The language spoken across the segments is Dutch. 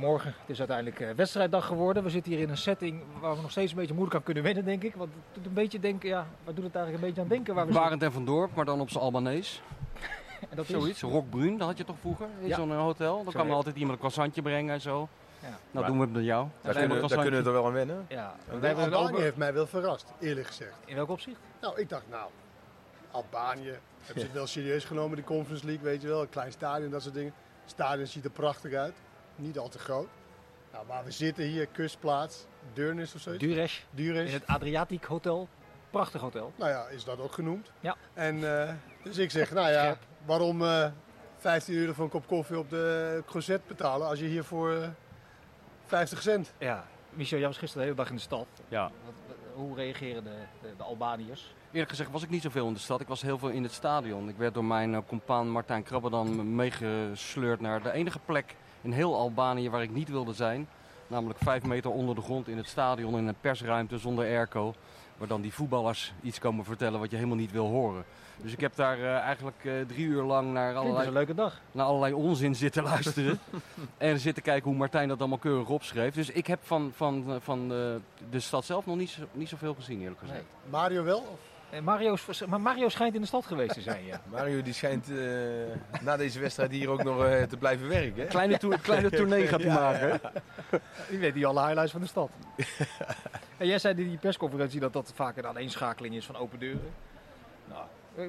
goedemorgen. Het is uiteindelijk eh, wedstrijddag geworden. We zitten hier in een setting waar we nog steeds een beetje moeilijk aan kunnen wennen, denk ik. Want het doet een beetje denken, ja, waar doet het eigenlijk een beetje aan denken? Waar we Barend en Van Dorp, maar dan op zijn Albanees. En dat is- Zoiets. Rockbruin, dat had je toch vroeger in Ja. zo'n eh, hotel? Dan Zo kwam er altijd iemand een croissantje brengen en zo. Ja. Nou, Maar- doen we het met jou. Daar, kunnen, daar kunnen we er wel aan wennen. Ja, Albanië open- heeft mij wel verrast, eerlijk gezegd. In welk opzicht? Nou, ik dacht, nou, Albanië, hebben ze het wel serieus genomen, de Conference League, weet je wel. Een klein stadion, dat soort dingen. Het stadion ziet er prachtig uit, niet al te groot. Nou, waar we zitten hier, kustplaats, Deurnis of zoiets. Duris. in het Adriatic Hotel. Prachtig hotel. Nou ja, is dat ook genoemd. Ja. En eh, dus ik zeg, nou ja, Scherp. waarom eh 15 euro voor een kop koffie op de crozet betalen als je hier voor eh, 50 cent... Ja. Michel, jij was gisteren de hele dag in de stad. Ja. Wat- hoe reageren de, de, de Albaniërs? Eerlijk gezegd was ik niet zoveel in de stad. Ik was heel veel in het stadion. Ik werd door mijn eh, compaan Martijn Krabbedan meegesleurd naar de enige plek in heel Albanië waar ik niet wilde zijn. Namelijk vijf meter onder de grond in het stadion in een persruimte zonder airco. Waar dan die voetballers iets komen vertellen wat je helemaal niet wil horen. Dus ik heb daar eh, eigenlijk eh, drie uur lang naar allerlei een leuke dag. naar allerlei onzin zitten luisteren. en zitten kijken hoe Martijn dat allemaal keurig opschreef. Dus ik heb van, van, van de, de stad zelf nog niet, zo- niet zoveel gezien, eerlijk gezegd. Nee. Mario wel? Of? Eh, Mario, maar Mario schijnt in de stad geweest te zijn, ja. Mario die schijnt eh, na deze wedstrijd hier ook nog eh, te blijven werken. Hè? Kleine, toer- kleine tournee gaat hij maken. U weet die alle highlights van de stad. en jij zei in die persconferentie dat dat vaak een aaneenschakeling is van open deuren. Nou,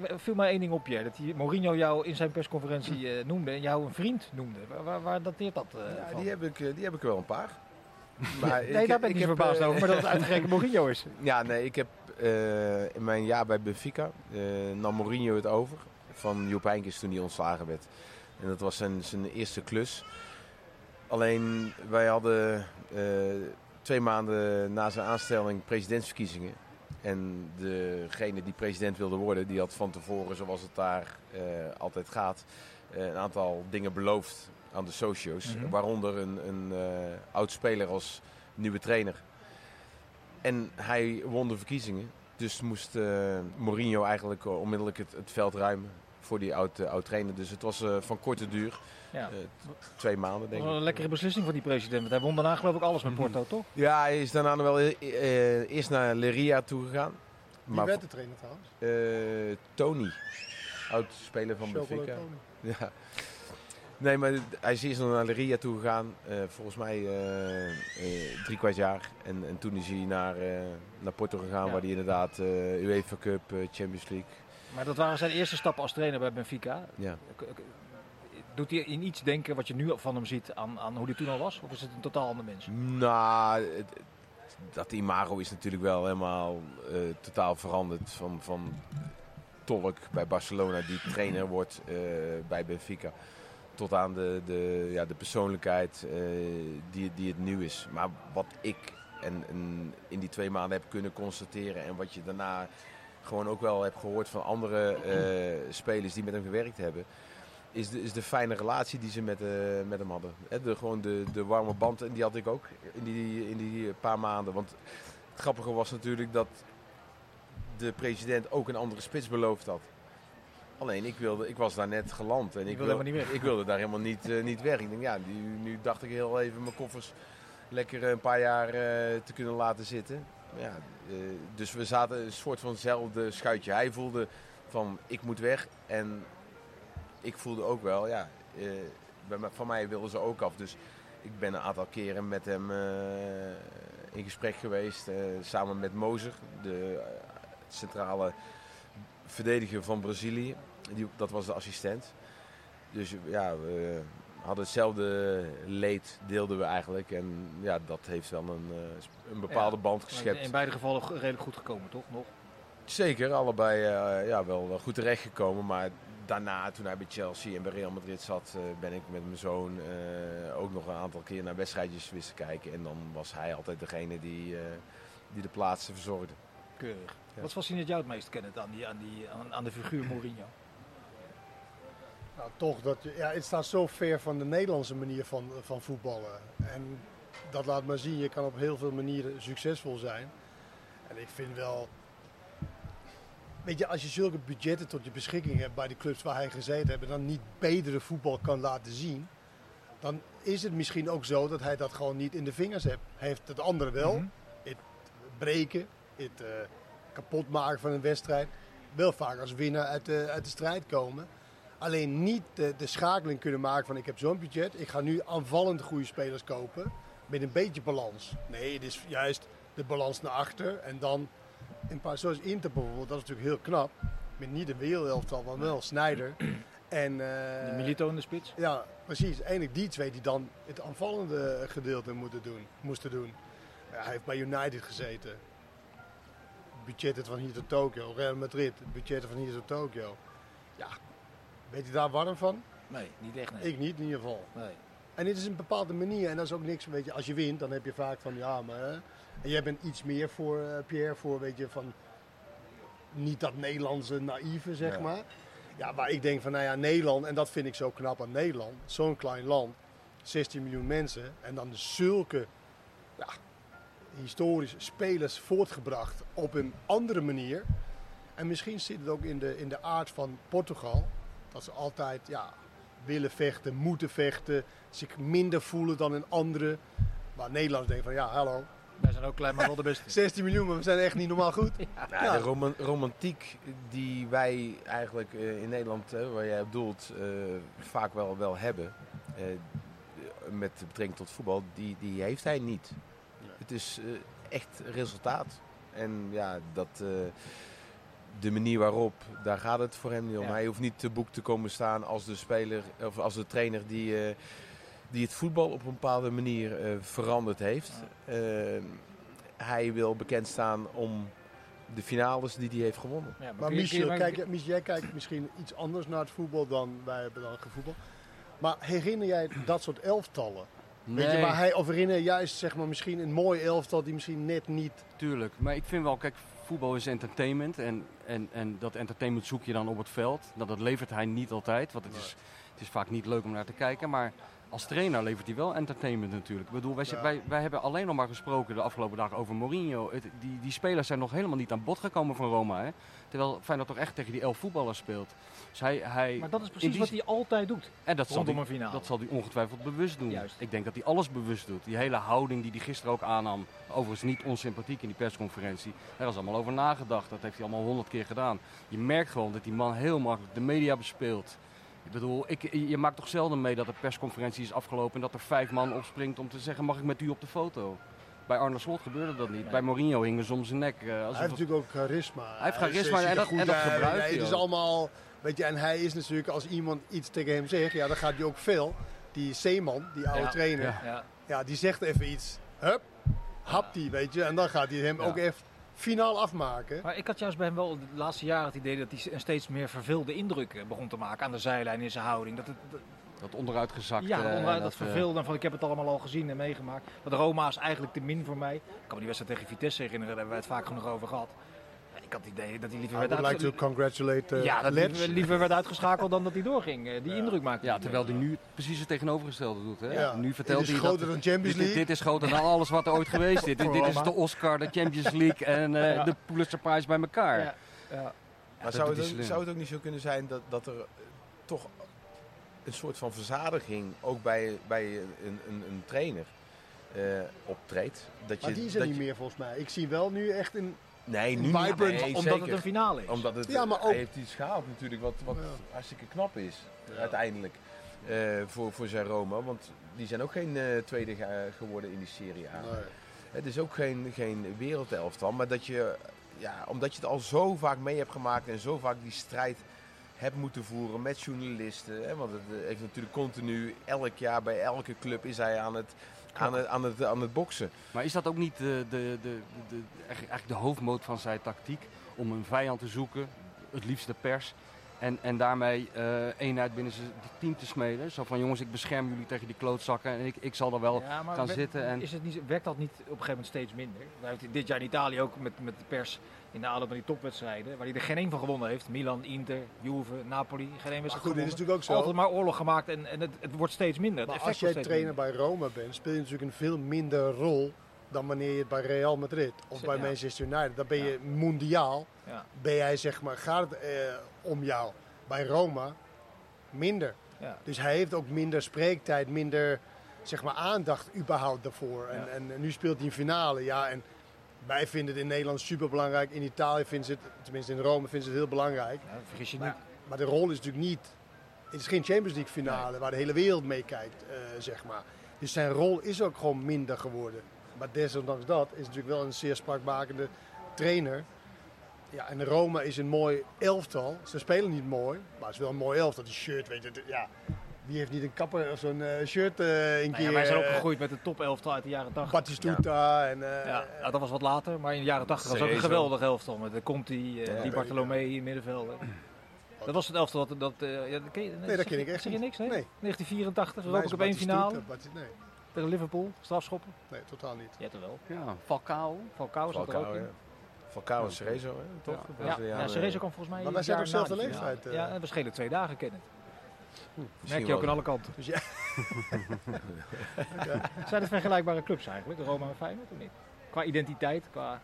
er viel mij één ding op je, dat die Mourinho jou in zijn persconferentie eh, noemde en jou een vriend noemde. Waar, waar, waar dateert dat eh, Ja, van? die, heb ik, die heb ik wel een paar. Maar nee, daar ben ik, niet verbaasd eh, over, maar dat het uitgerekend Mourinho is. Ja, nee, ik heb eh, in mijn jaar bij Benfica eh nam Mourinho het over van Joep Heynckes toen hij ontslagen werd. En dat was zijn, zijn eerste klus. Alleen wij hadden twee maanden na zijn aanstelling presidentsverkiezingen. En degene die president wilde worden, die had van tevoren, zoals het daar altijd gaat, een aantal dingen beloofd aan de socio's. Mhm. Waaronder een, een eh, oud speler als nieuwe trainer. En hij won de verkiezingen. Dus moest eh, Mourinho eigenlijk eh, onmiddellijk het, het veld ruimen voor die oud, eh, oud trainer. Dus het was eh, van korte duur. Ja. Eh, twee maanden denk ik. een lekkere beslissing van die president, want hij won daarna geloof ik alles met Porto, toch? Ja, hij is daarna nog wel eerst naar Leria toe gegaan. Wie werd de trainer trouwens? eh, Tony, oud speler van Benfica. Ja. Nee, maar hij is eerst naar Leria toe gegaan. eh, volgens mij eh, eh, drie kwart jaar. En, en toen is hij naar, naar Porto gegaan, Ja. waar hij inderdaad UEFA Cup, Champions League. Maar dat waren zijn eerste stappen als trainer bij Benfica. Ja. Doet hij in iets denken wat je nu van hem ziet aan, aan hoe hij toen al was? Of is het een totaal ander mens? Nou, het- dat imago is natuurlijk wel helemaal totaal veranderd. Van, van tolk bij Barcelona die trainer wordt bij Benfica. Tot aan de, de, ja, de persoonlijkheid eh, die, die het nu is. Maar wat ik en, in die twee maanden heb kunnen constateren. En wat je daarna gewoon ook wel hebt gehoord van andere eh, spelers die met hem gewerkt hebben is de, is de fijne relatie die ze met, eh, met hem hadden. Hè, de, gewoon de, de warme band, en die had ik ook in die, in die paar maanden. Want het grappige was natuurlijk dat de president ook een andere spits beloofd had. Alleen ik, wilde, ik was daar net geland en ik, wilde niet weg. ik wilde daar helemaal niet, eh, niet weg. Ik denk, ja, nu, nu dacht ik heel even mijn koffers lekker een paar jaar eh, te kunnen laten zitten. Ja, eh, dus we zaten een soort vanzelfde schuitje. Hij voelde van ik moet weg en ik voelde ook wel, ja, van mij wilden ze ook af. Dus ik ben een aantal keren met hem in gesprek geweest. samen met Mozer, de centrale verdediger van Brazilië. Die, dat was de assistent. Dus ja, we hadden hetzelfde leed, deelden we eigenlijk. En ja, dat heeft wel een, eh, een bepaalde Ja. band geschept. In beide gevallen redelijk goed gekomen, toch? Nog? Zeker, allebei eh, ja, wel, goed terechtgekomen. Maar daarna, toen hij bij Chelsea en bij Real Madrid zat, eh, ben ik met mijn zoon ook nog een aantal keer naar wedstrijdjes wist te kijken. En dan was hij altijd degene die, die de plaatsen verzorgde. Keurig. Ja. Wat fascineert jou het meest, Kenneth, aan, die, aan, die, aan, aan de figuur Mourinho? Nou, toch, dat, ja, het staat zo ver van de Nederlandse manier van, van voetballen. En dat laat maar zien, je kan op heel veel manieren succesvol zijn. En ik vind wel... Weet je, als je zulke budgetten tot je beschikking hebt bij de clubs waar hij gezeten heeft... en dan niet betere voetbal kan laten zien... dan is het misschien ook zo dat hij dat gewoon niet in de vingers heeft. Hij heeft het andere wel. Mhm. Het breken, het eh, kapot maken van een wedstrijd. Wel vaak als winnaar uit de, uit de strijd komen. Alleen niet de, de schakeling kunnen maken van ik heb zo'n budget. Ik ga nu aanvallend goede spelers kopen. Met een beetje balans. Nee, het is juist de balans naar achter. En dan een paar zoals Inter bijvoorbeeld. Dat is natuurlijk heel knap. Met niet een wereldelftal, maar wel Snyder. En, eh, Die Milito in de spits. ja, precies. Eigenlijk die twee die dan het aanvallende gedeelte moeten doen, moesten doen. Ja, hij heeft bij United gezeten. Budgetten van hier tot Tokio. Real Madrid, budgetten van hier tot Tokio. Ja, weet je daar warm van? Nee, niet echt. Nee. Ik niet in ieder geval. Nee. En dit is een bepaalde manier en dat is ook niks, weet je, als je wint dan heb je vaak van ja, maar hè. En jij bent iets meer voor eh, Pierre, voor weet je, van niet dat Nederlandse naïeve, zeg Ja. maar. Ja, waar ik denk van, nou ja, Nederland, en dat vind ik zo knap aan Nederland, zo'n klein land, 16 miljoen mensen, en dan zulke, ja, historisch spelers voortgebracht op een andere manier. En misschien zit het ook in de, in de aard van Portugal, dat ze altijd, ja, willen vechten, moeten vechten, zich minder voelen dan een andere. Waar Nederlanders denken van, ja, hallo, Wij zijn ook klein, maar wel de beste. 16 miljoen, maar we zijn echt niet normaal goed. Nou, Ja. De roman- romantiek die wij eigenlijk eh, in Nederland, waar jij op doelt, eh, vaak wel, wel hebben. eh, met betrekking tot voetbal, die, die heeft hij niet. Het is eh, echt resultaat. En ja, dat, eh, de manier waarop, daar gaat het voor hem niet om. Ja. Hij hoeft niet te boek te komen staan als de speler of als de trainer die, eh, die het voetbal op een bepaalde manier eh, veranderd heeft. Eh, hij wil bekend staan om de finales die hij heeft gewonnen. Ja, Maar Michel, maar- kijk, Michel, jij kijkt misschien iets anders naar het voetbal dan wij hebben dan gevoetbal. Maar herinner jij dat soort elftallen? Weet je Nee. waar hij, of herinner juist zeg maar, misschien een mooi elftal die misschien net niet... Tuurlijk, maar ik vind wel, kijk, voetbal is entertainment en, en, en dat entertainment zoek je dan op het veld. Nou, dat levert hij niet altijd, want het is, het is vaak niet leuk om naar te kijken. Maar als trainer levert hij wel entertainment natuurlijk. Ik bedoel, wij, Ja. wij, wij hebben alleen nog maar gesproken de afgelopen dagen over Mourinho. Het, die, die spelers zijn nog helemaal niet aan bod gekomen van Roma. Hè? Terwijl Feyenoord toch echt tegen die elf voetballers speelt. Dus hij, hij, Maar dat is precies die wat hij altijd doet. en dat zal dat zal hij ongetwijfeld bewust doen. Juist. Ik denk dat hij alles bewust doet. Die hele houding die hij gisteren ook aannam. Overigens niet onsympathiek in die persconferentie. Daar is allemaal over nagedacht. Dat heeft hij allemaal honderd keer gedaan. Je merkt gewoon dat die man heel makkelijk de media bespeelt. Ik bedoel, ik, je maakt toch zelden mee dat de persconferentie is afgelopen en dat er vijf man opspringt om te zeggen: mag ik met u op de foto? Bij Arne Slot gebeurde dat niet. Nee. Bij Mourinho hingen ze om zijn nek. eh, Hij heeft natuurlijk ook charisma. Hij heeft is- charisma ziet en er dat- goed en dat uit. gebruikt hij Het is allemaal... Weet je, en hij is natuurlijk, als iemand iets tegen hem zegt, ja, dan gaat hij ook veel. Die Zeeman, die oude Ja. trainer, Ja. Ja. ja, die zegt even iets. Hup, hapt die, weet je. En dan gaat hij hem Ja. ook echt finaal afmaken. Maar ik had juist bij hem wel de laatste jaren het idee dat hij een steeds meer verveelde indruk begon te maken aan de zijlijn in zijn houding. Dat het, dat- dat onderuitgezakt. ja, eh, onderuit en dat, eh, verveelde van ik heb het allemaal al gezien en meegemaakt. Dat Roma is eigenlijk te min voor mij. Ik kan me die wedstrijd tegen Vitesse herinneren, daar hebben we het vaak genoeg over gehad. Ik had het idee dat hij liever I werd, would like to congratulate uh, ja, dat liever, liever werd uitgeschakeld dan dat hij doorging. Eh, Die Ja. indruk maakte Ja, terwijl hij nu precies het tegenovergestelde doet. Hè? Ja. Nu vertelt Dit is hij groter dat dan Champions dit, League. dit is groter dan alles wat er ooit geweest is. Dit, dit is de Oscar, de Champions League en eh, Ja. de Pulitzer Prize bij elkaar. Ja, ja. Maar zou het, ook, zou het ook niet zo kunnen zijn dat, dat er eh, toch een soort van verzadiging ook bij, bij een, een, een trainer eh, optreedt? Dat je, Maar die is er dat niet je- meer volgens mij. Ik zie wel nu echt een... Nee, nu Vibrant, niet. Nee, Omdat zeker. het een finale is. Omdat het, Ja, maar hij ook- heeft iets gehaald natuurlijk wat, wat Ja. hartstikke knap is Ja. uiteindelijk eh, voor, voor zijn Roma. Want die zijn ook geen eh, tweede ge- geworden in die Serie A. Nee. Het is ook geen, geen wereldelftal, maar dat je, ja, omdat je het al zo vaak mee hebt gemaakt en zo vaak die strijd hebt moeten voeren met journalisten. Hè, want het eh, heeft natuurlijk continu, elk jaar bij elke club is hij aan het, aan het, aan het, aan het boksen. Maar is dat ook niet de, de, de, de, de- eigenlijk de hoofdmoot van zijn tactiek? Om een vijand te zoeken, het liefst de pers. En, en daarmee eh, eenheid binnen zijn team te smeden. Zo van jongens, ik bescherm jullie tegen die klootzakken en ik, ik zal er wel Ja, maar gaan we- zitten. En... Is het niet, werkt dat niet op een gegeven moment steeds minder? We hebben dit jaar in Italië ook met, met de pers in de aanloop van die topwedstrijden. Waar hij er geen één van gewonnen heeft. Milan, Inter, Juve, Napoli. Geen één wedstrijd goed, dit is natuurlijk ook zo. Altijd maar oorlog gemaakt en, en het, het wordt steeds minder. Het Maar als jij trainer bij Roma bent, speel je natuurlijk een veel minder rol dan wanneer je het bij Real Madrid of bij. Manchester United. Dan ben je mondiaal. Ben jij zeg maar, gaat het eh, om jou. Bij Roma minder. Ja. Dus hij heeft ook minder spreektijd, minder zeg maar, aandacht überhaupt daarvoor. En, en nu speelt hij een finale. Ja, en wij vinden het in Nederland super belangrijk. In Italië vinden ze het, tenminste in Rome vinden ze het heel belangrijk. Ja, vergis je Maar, niet. maar de rol is natuurlijk niet. Het is geen Champions League finale waar de hele wereld meekijkt, eh, zeg maar. Dus zijn rol is ook gewoon minder geworden. Maar desondanks dat is natuurlijk wel een zeer spraakmakende trainer. Ja, en Roma is een mooi elftal. Ze spelen niet mooi, maar het is wel een mooi elftal. Die shirt, weet je, ja. Wie heeft niet een kapper of zo'n eh, shirt eh, een Nou keer? ja, wij zijn ook eh, gegroeid met de top elftal uit de jaren 80. Batistuta en... eh, Ja, nou, dat was wat later, maar in de jaren 80 was ook een geweldig elftal. Met de Conti, Ja, die ja. Bartolomei in middenveld. Dat was het elftal dat... dat eh, ja, dat ken je, Nee, dat ken ik echt Zeg je niks? Nee? Nee. 1984, Mij Europa Cup 1 Batistuta, finale Bati- nee, tegen Liverpool, strafschoppen. nee, totaal niet. Ja, toch wel. Ja, Falcao. Falcao zat er ook in. Falcao en Cerezo, hè, toch? Ja. Ja, de ja, Cerezo kwam volgens mij Maar wij zijn jaar ook na zelfde die finale. leeftijd, eh. Ja, en we schelen twee dagen kennen. Misschien Merk je ook aan alle kanten. Dus ja, Zijn het vergelijkbare clubs eigenlijk, Roma en Feyenoord of niet? Qua identiteit, qua...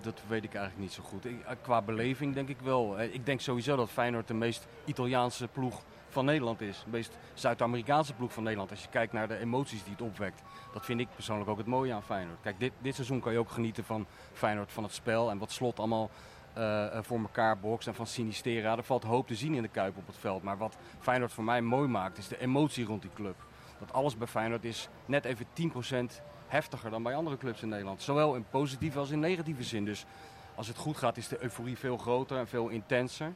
Dat weet ik eigenlijk niet zo goed. Ik- eh, qua beleving denk ik wel. Eh, Ik denk sowieso dat Feyenoord de meest Italiaanse ploeg van Nederland is. De meest Zuid-Amerikaanse ploeg van Nederland. Als je kijkt naar de emoties die het opwekt. Dat vind ik persoonlijk ook het mooie aan Feyenoord. Kijk, dit, dit seizoen kan je ook genieten van Feyenoord, van het spel. En wat Slot allemaal eh, eh, voor elkaar bokst. En van Sinistera. Er valt hoop te zien in de Kuip op het veld. Maar wat Feyenoord voor mij mooi maakt, is de emotie rond die club. Dat alles bij Feyenoord is net even 10% heftiger dan bij andere clubs in Nederland. Zowel in positieve als in negatieve zin. Dus als het goed gaat is de euforie veel groter en veel intenser.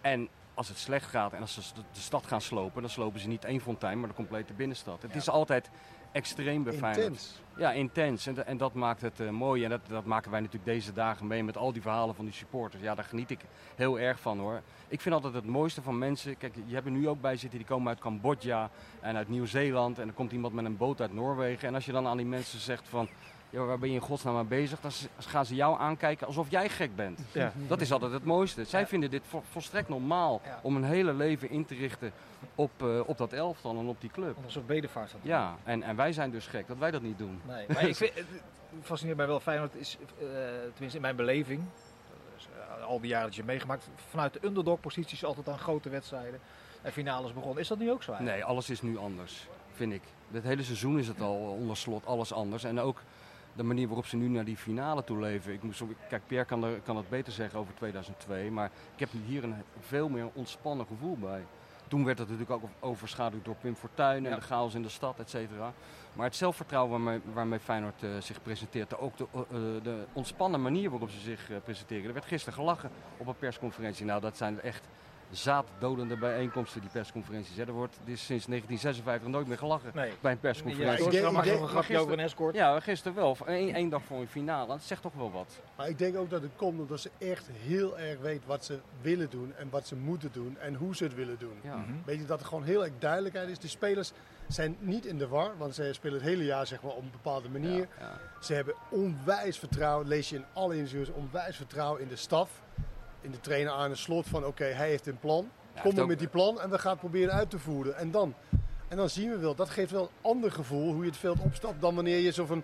En als het slecht gaat en als ze de- stad gaan slopen, dan slopen ze niet één fontein, maar de complete binnenstad. Het is altijd extreem Feyenoord. intens. Ja, intens. En, en dat maakt het eh, mooi. En dat, dat maken wij natuurlijk deze dagen mee met al die verhalen van die supporters. Ja, daar geniet ik heel erg van hoor. Ik vind altijd het mooiste van mensen. Kijk, je hebt er nu ook bij zitten die komen uit Cambodja en uit Nieuw-Zeeland. En er komt iemand met een boot uit Noorwegen. En als je dan aan die mensen zegt van. Ja, waar ben je in godsnaam mee bezig? Dan gaan ze jou aankijken alsof jij gek bent. Ja. Dat is altijd het mooiste. Zij Ja. vinden dit vo- volstrekt normaal Ja. om een hele leven in te richten op, eh, op dat elftal en op die club. Een soort bedevaart. er. Ja, en, en wij zijn dus gek dat wij dat niet doen. Nee, maar ik vind, het fascineert mij wel. Feyenoord is, eh, tenminste in mijn beleving, dus, eh, al die jaren dat je hebt meegemaakt, vanuit de underdog-posities altijd aan grote wedstrijden en finales begonnen. Is dat nu ook zo eigenlijk? Nee, alles is nu anders, vind ik. Dit hele seizoen is het al onder slot alles anders. En ook de manier waarop ze nu naar die finale toe leven. Ik moest, kijk, Pierre kan, er, kan het beter zeggen over 2002. Maar ik heb hier een veel meer ontspannen gevoel bij. Toen werd het natuurlijk ook overschaduwd door Pim Fortuyn en Ja. de chaos in de stad, et cetera. Maar het zelfvertrouwen waarmee, waarmee Feyenoord eh, zich presenteert, ook de, eh, eh, de ontspannen manier waarop ze zich eh, presenteren. Er werd gisteren gelachen op een persconferentie. Nou, dat zijn echt zaaddodende bijeenkomsten, die persconferenties. Hè. Er wordt dit is sinds 1956 nooit meer gelachen Nee. bij een Ja, persconferentie. ik denk- mag ik nog denk- een grapje over een escort. Ja, gisteren wel. Eén één dag voor een finale. Dat zegt toch wel wat. Maar ik denk ook dat het komt omdat ze echt heel erg weet wat ze willen doen en wat ze moeten doen en hoe ze het willen doen. Ja. Mhm. Weet je dat er gewoon heel erg duidelijkheid is. De spelers zijn niet in de war, want ze spelen het hele jaar zeg maar, op een bepaalde manier. Ja, ja. Ze hebben onwijs vertrouwen, lees je in alle interviews, onwijs vertrouwen in de staf. In de trainer Arne Slot van oké, hij heeft een plan. Kom maar met die plan en we gaan het proberen uit te voeren. En dan, en dan zien we wel, dat geeft wel een ander gevoel hoe je het veld opstapt dan wanneer je zo van,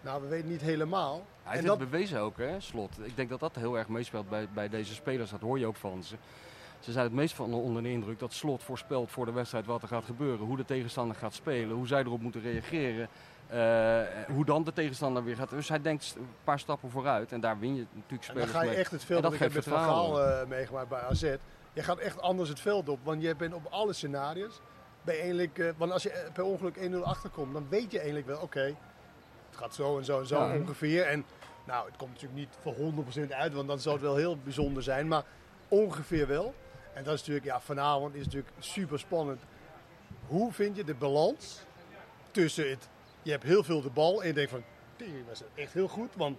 nou we weten niet helemaal. Hij heeft dat, het bewezen ook, hè, Slot. Ik denk dat dat heel erg meespeelt bij, bij deze spelers. Dat hoor je ook van ze. Ze zijn het meest van onder de indruk dat Slot voorspelt voor de wedstrijd wat er gaat gebeuren. Hoe de tegenstander gaat spelen, hoe zij erop moeten reageren. Eh, hoe dan de tegenstander weer gaat. Dus hij denkt een paar stappen vooruit. En daar win je natuurlijk en dan spelers ga je mee. echt het veld dat op. Ik heb met Van Gaal vertrouwen. eh, meegemaakt bij AZ. Je gaat echt anders het veld op, want je bent op alle scenario's. Ben je eigenlijk, eh, want als je per ongeluk 1-0 achterkomt, dan weet je eigenlijk wel, oké, het gaat zo en zo en zo Ja. ongeveer. En nou, het komt natuurlijk niet voor 100% uit, want dan zou het wel heel bijzonder zijn, maar ongeveer wel. En dat is natuurlijk, ja, vanavond is natuurlijk super spannend. Hoe vind je de balans tussen het, je hebt heel veel de bal en je denkt van, "Tering, dat is echt heel goed, want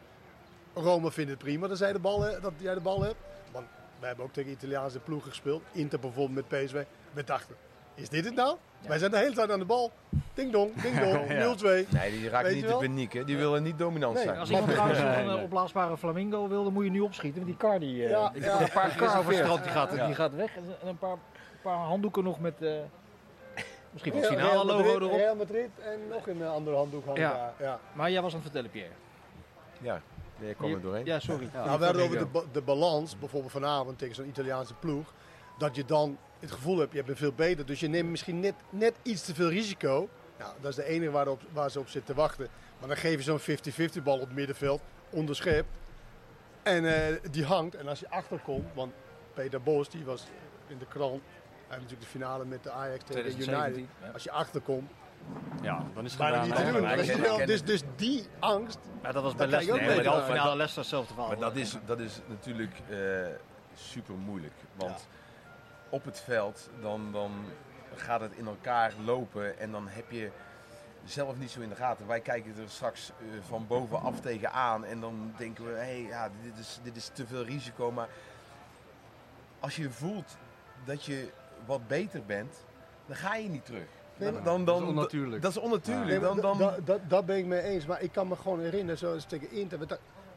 Rome vindt het prima dat, zij de bal, he- dat jij de bal hebt. Want wij hebben ook tegen Italiaanse ploegen gespeeld. Inter bijvoorbeeld met PSV. We dachten, is dit het nou? Wij zijn de hele tijd aan de bal. Ding dong, ding dong, 0-2. Nee, die raken Weet niet wel? paniek. Hè. Die willen niet dominant Nee, zijn. Als iemand trouwens een eh, nee. opblaasbare flamingo wil, dan moet je nu opschieten. Want die kar die, eh, Ja, ik ja. heb een paar kar over het gereserveerd. strand, die gaat, Ja. die gaat weg. En een paar, paar handdoeken nog met eh, misschien wel Real- finale Real logo Madrid, erop. Real Madrid en nog een andere handdoek hangen Ja. daar. Ja. Maar jij was aan het vertellen, Pierre. Ja, nee, je komt er doorheen. Ja, sorry. Ja. Nou, we hadden over de, ba- de balans, bijvoorbeeld vanavond tegen zo'n Italiaanse ploeg. dat je dan het gevoel hebt, je bent veel beter. Dus je neemt misschien net, net iets te veel risico. Nou, dat is de enige waar, op, waar ze op zitten te wachten. Maar dan geef je zo'n 50-50 bal op het middenveld, onderschept. En eh, die hangt. En als je achterkomt, want Peter Bos, die was in de krant. Heeft natuurlijk de finale met de Ajax tegen United. 2017. ja. Als je achterkomt, Ja, dan is het gedaan. niet doen. maar wel. Dus, dus die angst, Ja, dat was bij Leicester. ook Nee, bij de halve finale Maar Leicester hetzelfde verhaal. Maar dat is, dat is natuurlijk eh, super moeilijk. Want op het veld dan, dan gaat het in elkaar lopen en dan heb je zelf niet zo in de gaten. Wij kijken er straks eh, van bovenaf tegenaan en dan denken we, hé, hey, ja, dit is, dit is te veel risico. Maar als je voelt dat je wat beter bent, dan ga je niet terug. Nee, Dan, dan, Dat is dan- onnatuurlijk. Dat is onnatuurlijk. Nee, dan, dan, da- da- da- dat ben ik mee eens. Maar ik kan me gewoon herinneren, zoals tegen Inter.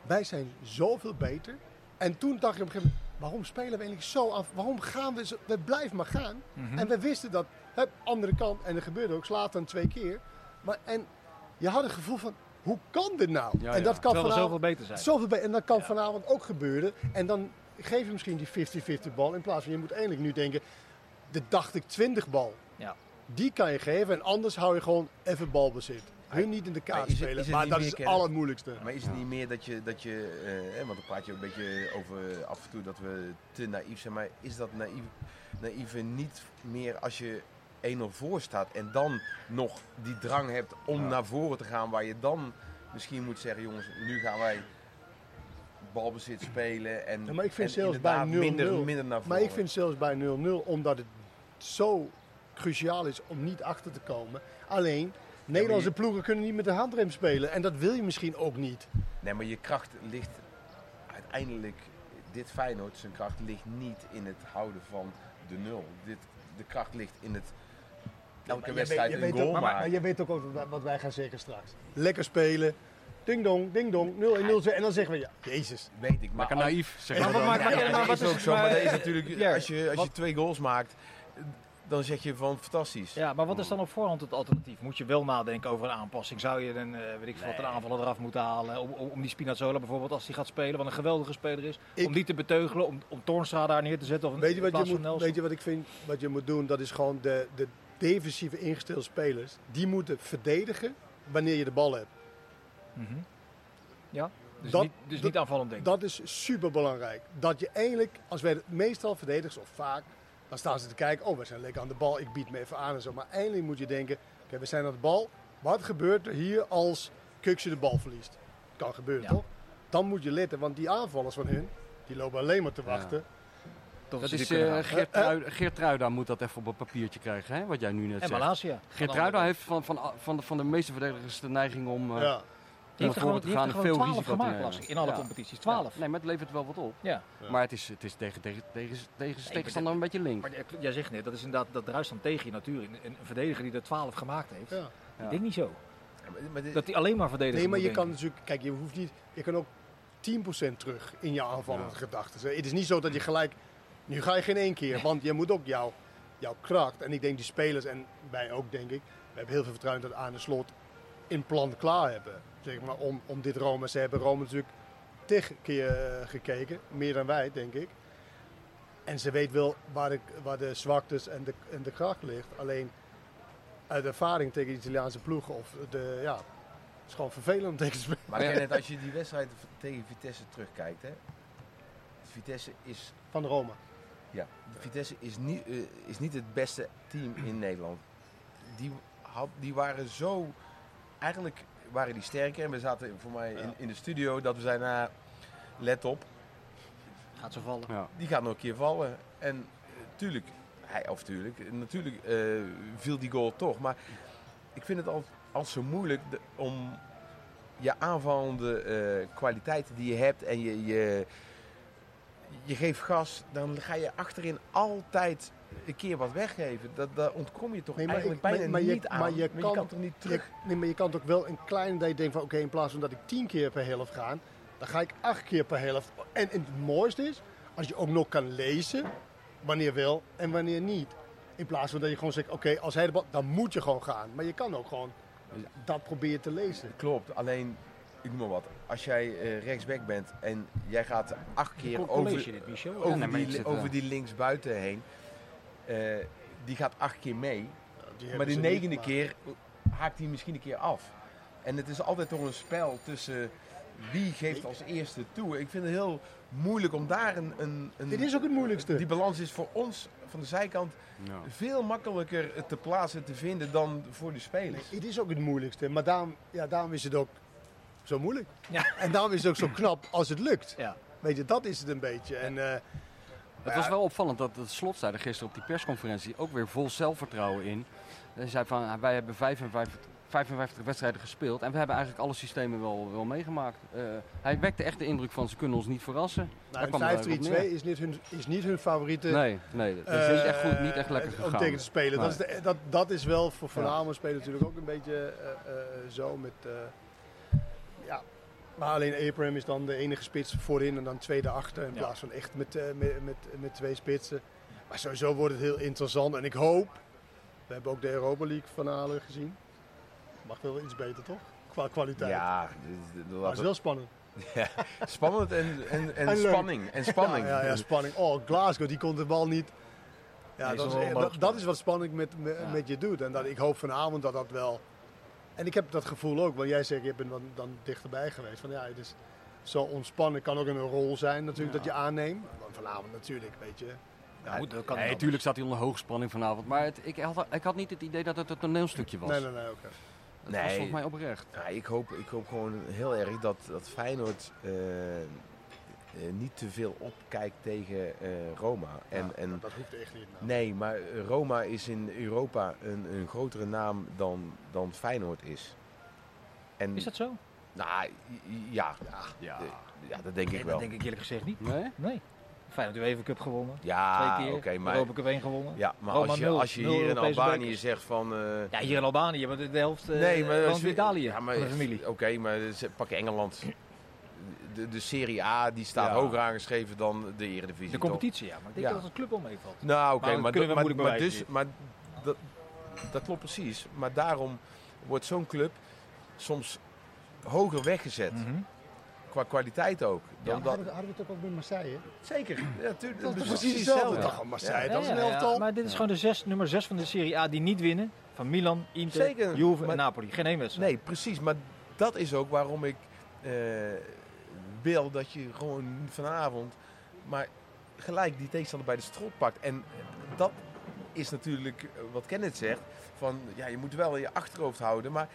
Wij zijn zoveel beter. En toen dacht je op een gegeven moment, waarom spelen we eigenlijk zo af? Waarom gaan we zo? We blijven maar gaan. Mhm. En we wisten dat, hup, andere kant. En dat gebeurde ook, Slatan twee keer. Maar, en je had het gevoel van, hoe kan dit nou? Ja, en ja. dat kan Terwijl vanavond, zoveel beter zijn. zoveel. En dat kan Ja. vanavond ook gebeuren. En dan geef je misschien die 50-50 bal. In plaats van, je moet eigenlijk nu denken, de dacht ik 20 bal. Ja. Die kan je geven en anders hou je gewoon even balbezit. Hun niet in de Maar kaart is het- spelen, is het maar dat is het allermoeilijkste. Maar is het niet meer dat je, dat je eh, hè, want dan praat je ook een beetje over af en toe dat we te naïef zijn, maar is dat naïef, naïeve niet meer als je 1-0 voor staat en dan nog die drang hebt om Ja. naar voren te gaan, waar je dan misschien moet zeggen, jongens, nu gaan wij balbezit spelen en, Ja, maar ik vind en zelfs bij inderdaad 0-0 minder, minder naar voren. Maar ik vind zelfs bij 0-0, omdat het zo cruciaal is om niet achter te komen. Alleen, Nederlandse je- ploegen kunnen niet met de handrem spelen. En dat wil je misschien ook niet. Nee, maar je kracht ligt uiteindelijk, dit Feyenoord, zijn kracht ligt niet in het houden van de nul. Dit, de kracht ligt in het elke Maar je wedstrijd weet- je een weet ook- goal maar, maken. maar je weet ook, ook wat- wij gaan zeggen straks. Lekker spelen. Ding dong, ding dong, 0-1, 0-2. En dan zeggen we, ja, jezus. Weet ik, maar Lekker als- naïef, zeg Maar maar. maar- maar dat wat is is- ook zo. Maar maar- dat is natuurlijk, Ja, als, je, als wat- je twee goals maakt, dan zeg je van fantastisch. Ja, maar wat is dan op voorhand het alternatief? Moet je wel nadenken over een aanpassing? Zou je een, eh, weet ik veel, wat, een aanvaller eraf moeten halen? Om, om die Spinazzola bijvoorbeeld, als die gaat spelen, wat een geweldige speler is. Ik- om die te beteugelen, om, om Toornstra daar neer te zetten. Of een, Weet je, wat je, moet, Nelson. weet je wat ik vind? Wat je moet doen, dat is gewoon de, de defensieve ingestelde spelers. Die moeten verdedigen wanneer je de bal hebt. Mhm. Ja, dus, Dat- niet, dus dat- niet aanvallend denken. Dat is super belangrijk. Dat je eigenlijk, als wij het meestal verdedigers, of vaak, dan staan ze te kijken, oh we zijn lekker aan de bal, ik bied me even aan en zo. Maar eindelijk moet je denken, oké we zijn aan de bal. Wat gebeurt er hier als Kuksje de bal verliest? Kan gebeuren Ja. toch? Dan moet je letten, want die aanvallers van hun, die lopen alleen maar te Ja. wachten. Dat is kunnen eh gaan. Geertruida, Geertruida moet dat even op een papiertje krijgen, hè? wat jij nu net en zegt. Malasia. Geertruida heeft van, van, van, de, van de meeste verdedigers de neiging om eh ja. Die heeft er gewoon, gaan heeft er veel gewoon 12 risico te gemaakt, in alle Ja. competities. 12. Ja, nee, maar het levert wel wat op. Ja. Ja. Maar het is, het is tegen, tegen, tegen, tegen tegenstander een beetje link. Maar jij- zegt net, dat is inderdaad, dat druist dan tegen je natuurlijk. Een, een verdediger die er 12 gemaakt heeft. Ja. Ja. Ik denk niet zo. Ja, maar- maar dit- Dat hij alleen maar verdediger Nee, maar je kan natuurlijk, kijk, je hoeft niet, je kan ook 10% terug in je aanvallende Ja. gedachten. Het is niet zo dat je gelijk, nu ga je geen één keer, want je moet ook jouw, jouw kracht. En ik denk die spelers, en wij ook denk ik, we hebben heel veel vertrouwen dat aan de slot in plan klaar hebben. Zeg maar, om, om dit Rome, ze hebben Rome natuurlijk tig keer eh, gekeken, meer dan wij denk ik. En ze weet wel waar de, waar de zwaktes en de, en de kracht ligt. Alleen uit ervaring tegen de Italiaanse ploegen, of de, ja, het is gewoon vervelend tegen spelen. Maar Kenneth, als je die wedstrijd tegen Vitesse terugkijkt, hè? Vitesse is, Van Roma. ja, Vitesse is, niet, eh, is niet het beste team in Nederland. Die, had, die waren zo, eigenlijk waren die sterker. En we zaten voor mij in, in de studio dat we zeiden, nou, let op, Gaat ze vallen. Ja. die gaat nog een keer vallen. En eh, tuurlijk, hij, of tuurlijk, natuurlijk eh, viel die goal toch. Maar ik vind het al, al zo moeilijk de- om je aanvallende eh, kwaliteiten die je hebt en je, je, je geeft gas, dan ga je achterin altijd een keer wat weggeven. Dat, daar ontkom je toch Nee, maar eigenlijk ik- maar- bijna maar je- niet aan. maar je Maar kan- kan toch niet Je, terug... nee, maar je kan toch wel een klein je denkt van oké, in plaats van dat ik tien keer per helft ga, dan ga ik acht keer per helft. En, en het mooiste is, als je ook nog kan lezen, wanneer wel en wanneer niet. In plaats van dat je gewoon zegt, oké, als hij de bal, dan moet je gewoon gaan. Maar je kan ook gewoon dat proberen te lezen. Klopt, alleen ik noem maar wat. Als jij eh, rechtsback bent en jij gaat acht keer over, dit, over, die, over eh, die linksbuiten heen. Eh, die gaat acht keer mee. Die Maar de negende keer haakt hij misschien een keer af. En het is altijd toch een spel tussen wie geeft als eerste toe. Ik vind het heel moeilijk om daar een... een, een Dit is ook het moeilijkste. die balans is voor ons van de zijkant Ja. veel makkelijker te plaatsen te vinden dan voor de spelers. Het is ook het moeilijkste. Maar daarom, ja, daarom is het ook zo moeilijk. Ja. En daarom is het ook zo knap als het lukt. Ja. Weet je, dat is het een beetje. En, eh, Het was wel opvallend dat het slot zei er gisteren op die persconferentie ook weer vol zelfvertrouwen in. Hij zei van ah, wij hebben 55, 55 wedstrijden gespeeld en we hebben eigenlijk alle systemen wel, wel meegemaakt. Eh, hij wekte echt de indruk van ze kunnen ons niet verrassen. Nou, kwam het een 5-3-2 eigenlijk op is niet hun, is niet hun favoriete Nee, nee, dat is niet echt, goed, niet echt eh, lekker Om gegaan. tegen te spelen. Dat, is de, dat, dat is wel voor Van Ja. Spelen natuurlijk ook een beetje eh, eh, zo. Met, eh. Maar alleen Abraham is dan de enige spits voorin en dan tweede achter. In Ja. plaats van echt met, eh, met, met, met twee spitsen. Maar sowieso wordt het heel interessant. En ik hoop, we hebben ook de Europa League finale gezien. Mag wel iets beter toch? Qua kwaliteit. Ja, het is wel spannend. het- spannend en, en, en, spanning. En spanning. Ja, ja, ja, spanning. Oh, Glasgow, die kon de bal niet. Ja, Nee, dat, is dat, dat is wat spanning met, met, Ja. met je doet. En dat, ik hoop vanavond dat dat wel. En ik heb dat gevoel ook, want jij zegt, je bent dan, dan dichterbij geweest. Van ja, het is zo ontspannen, kan ook een rol zijn natuurlijk dat je aanneemt. Vanavond natuurlijk, weet je. Ja, goed, dat kan Nee, natuurlijk zat hij onder hoogspanning vanavond. Maar het, ik, had, ik had niet het idee dat het een toneelstukje was. Nee, nee, nee, oké. Het Nee. was volgens mij oprecht. Ja, ik, hoop, ik hoop gewoon heel erg dat, dat Feyenoord eh, niet te veel opkijkt tegen eh, Roma. En, Ja, en, dat hoeft echt niet. Nou. nee, maar Roma is in Europa een, een grotere naam dan, dan Feyenoord is. En, Is dat zo? Nou, ja. Ja. Eh, ja, dat denk ik Nee, wel. dat denk ik eerlijk gezegd niet. Nee? Nee. Feyenoord UEFA Cup gewonnen. Ja, Twee keer. oké, maar, Europa Cup 1 gewonnen. ja, maar Roma als je, als je hier in Albanië bekers. zegt van... eh, Ja, hier in Albanië, maar de, helft uh, nee, maar je- Italië. Ja, maar, van de familie. Oké, maar pakken Engeland. De, de Serie A die staat Ja. hoger aangeschreven dan de Eredivisie. De toch? competitie, ja. Maar ik denk Ja. dat het club al meevalt. Nou, oké, Maar dat maar, maar, maar, bewijzen dus, maar dat, dat klopt precies. Maar daarom wordt zo'n club soms hoger weggezet. Mhm. Qua kwaliteit ook. Dan Ja, dat, hadden, we- hadden we het ook al met Marseille? zeker, ja, tuurlijk. Dat is precies hetzelfde. hetzelfde. Toch, Marseille, Ja, dat is een ja, ja. elftal. Maar dit is gewoon de zes, nummer 6 van de Serie A die niet winnen. Van Milan, Inter, Zeker, Juve maar- en Napoli. Geen één wedstrijd. Nee, precies. Maar dat is ook waarom ik eh, wil dat je gewoon vanavond maar gelijk die tegenstander bij de strot pakt. En dat is natuurlijk eh, wat Kenneth zegt. Van, ja, je moet wel in je achterhoofd houden. Maar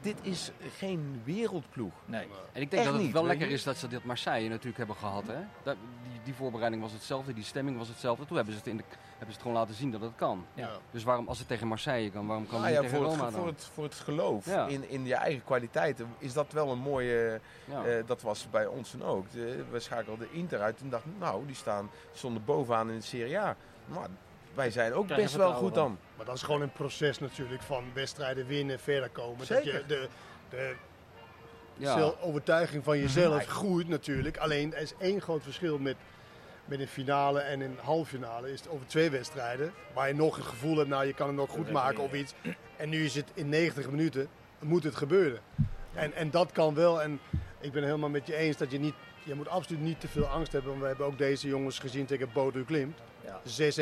dit is geen wereldploeg. Nee. En ik denk Echt dat het niet, wel lekker je? is dat ze dit Marseille natuurlijk hebben gehad. Hè? Dat, die, die voorbereiding was hetzelfde, die stemming was hetzelfde. Toen hebben ze het, in de, hebben ze het gewoon laten zien dat het kan. Ja. Dus waarom, als het tegen Marseille kan, waarom kan Nou het ja, niet tegen voor, Roma het, dan? voor, het, voor het geloof Ja. in, in je eigen kwaliteiten is dat wel een mooie... Ja. eh, dat was bij ons toen ook. De- we schakelden Inter uit en dachten, nou, die staan stonden bovenaan in de Serie A. Maar wij zijn ook best wel goed dan. Maar dat is gewoon een proces natuurlijk van wedstrijden winnen, verder komen. Dat je de, de ja. overtuiging van jezelf groeit natuurlijk. Alleen er is één groot verschil met, met een finale en een halffinale. Is het over twee wedstrijden. Waar je nog het gevoel hebt, nou je kan het nog goed maken of iets. En nu is het in 90 minuten, moet het gebeuren. En, en dat kan wel. En ik ben helemaal met je eens dat je niet, je moet absoluut niet te veel angst hebben. Want we hebben ook deze jongens gezien tegen Bodo Klimt. Ja.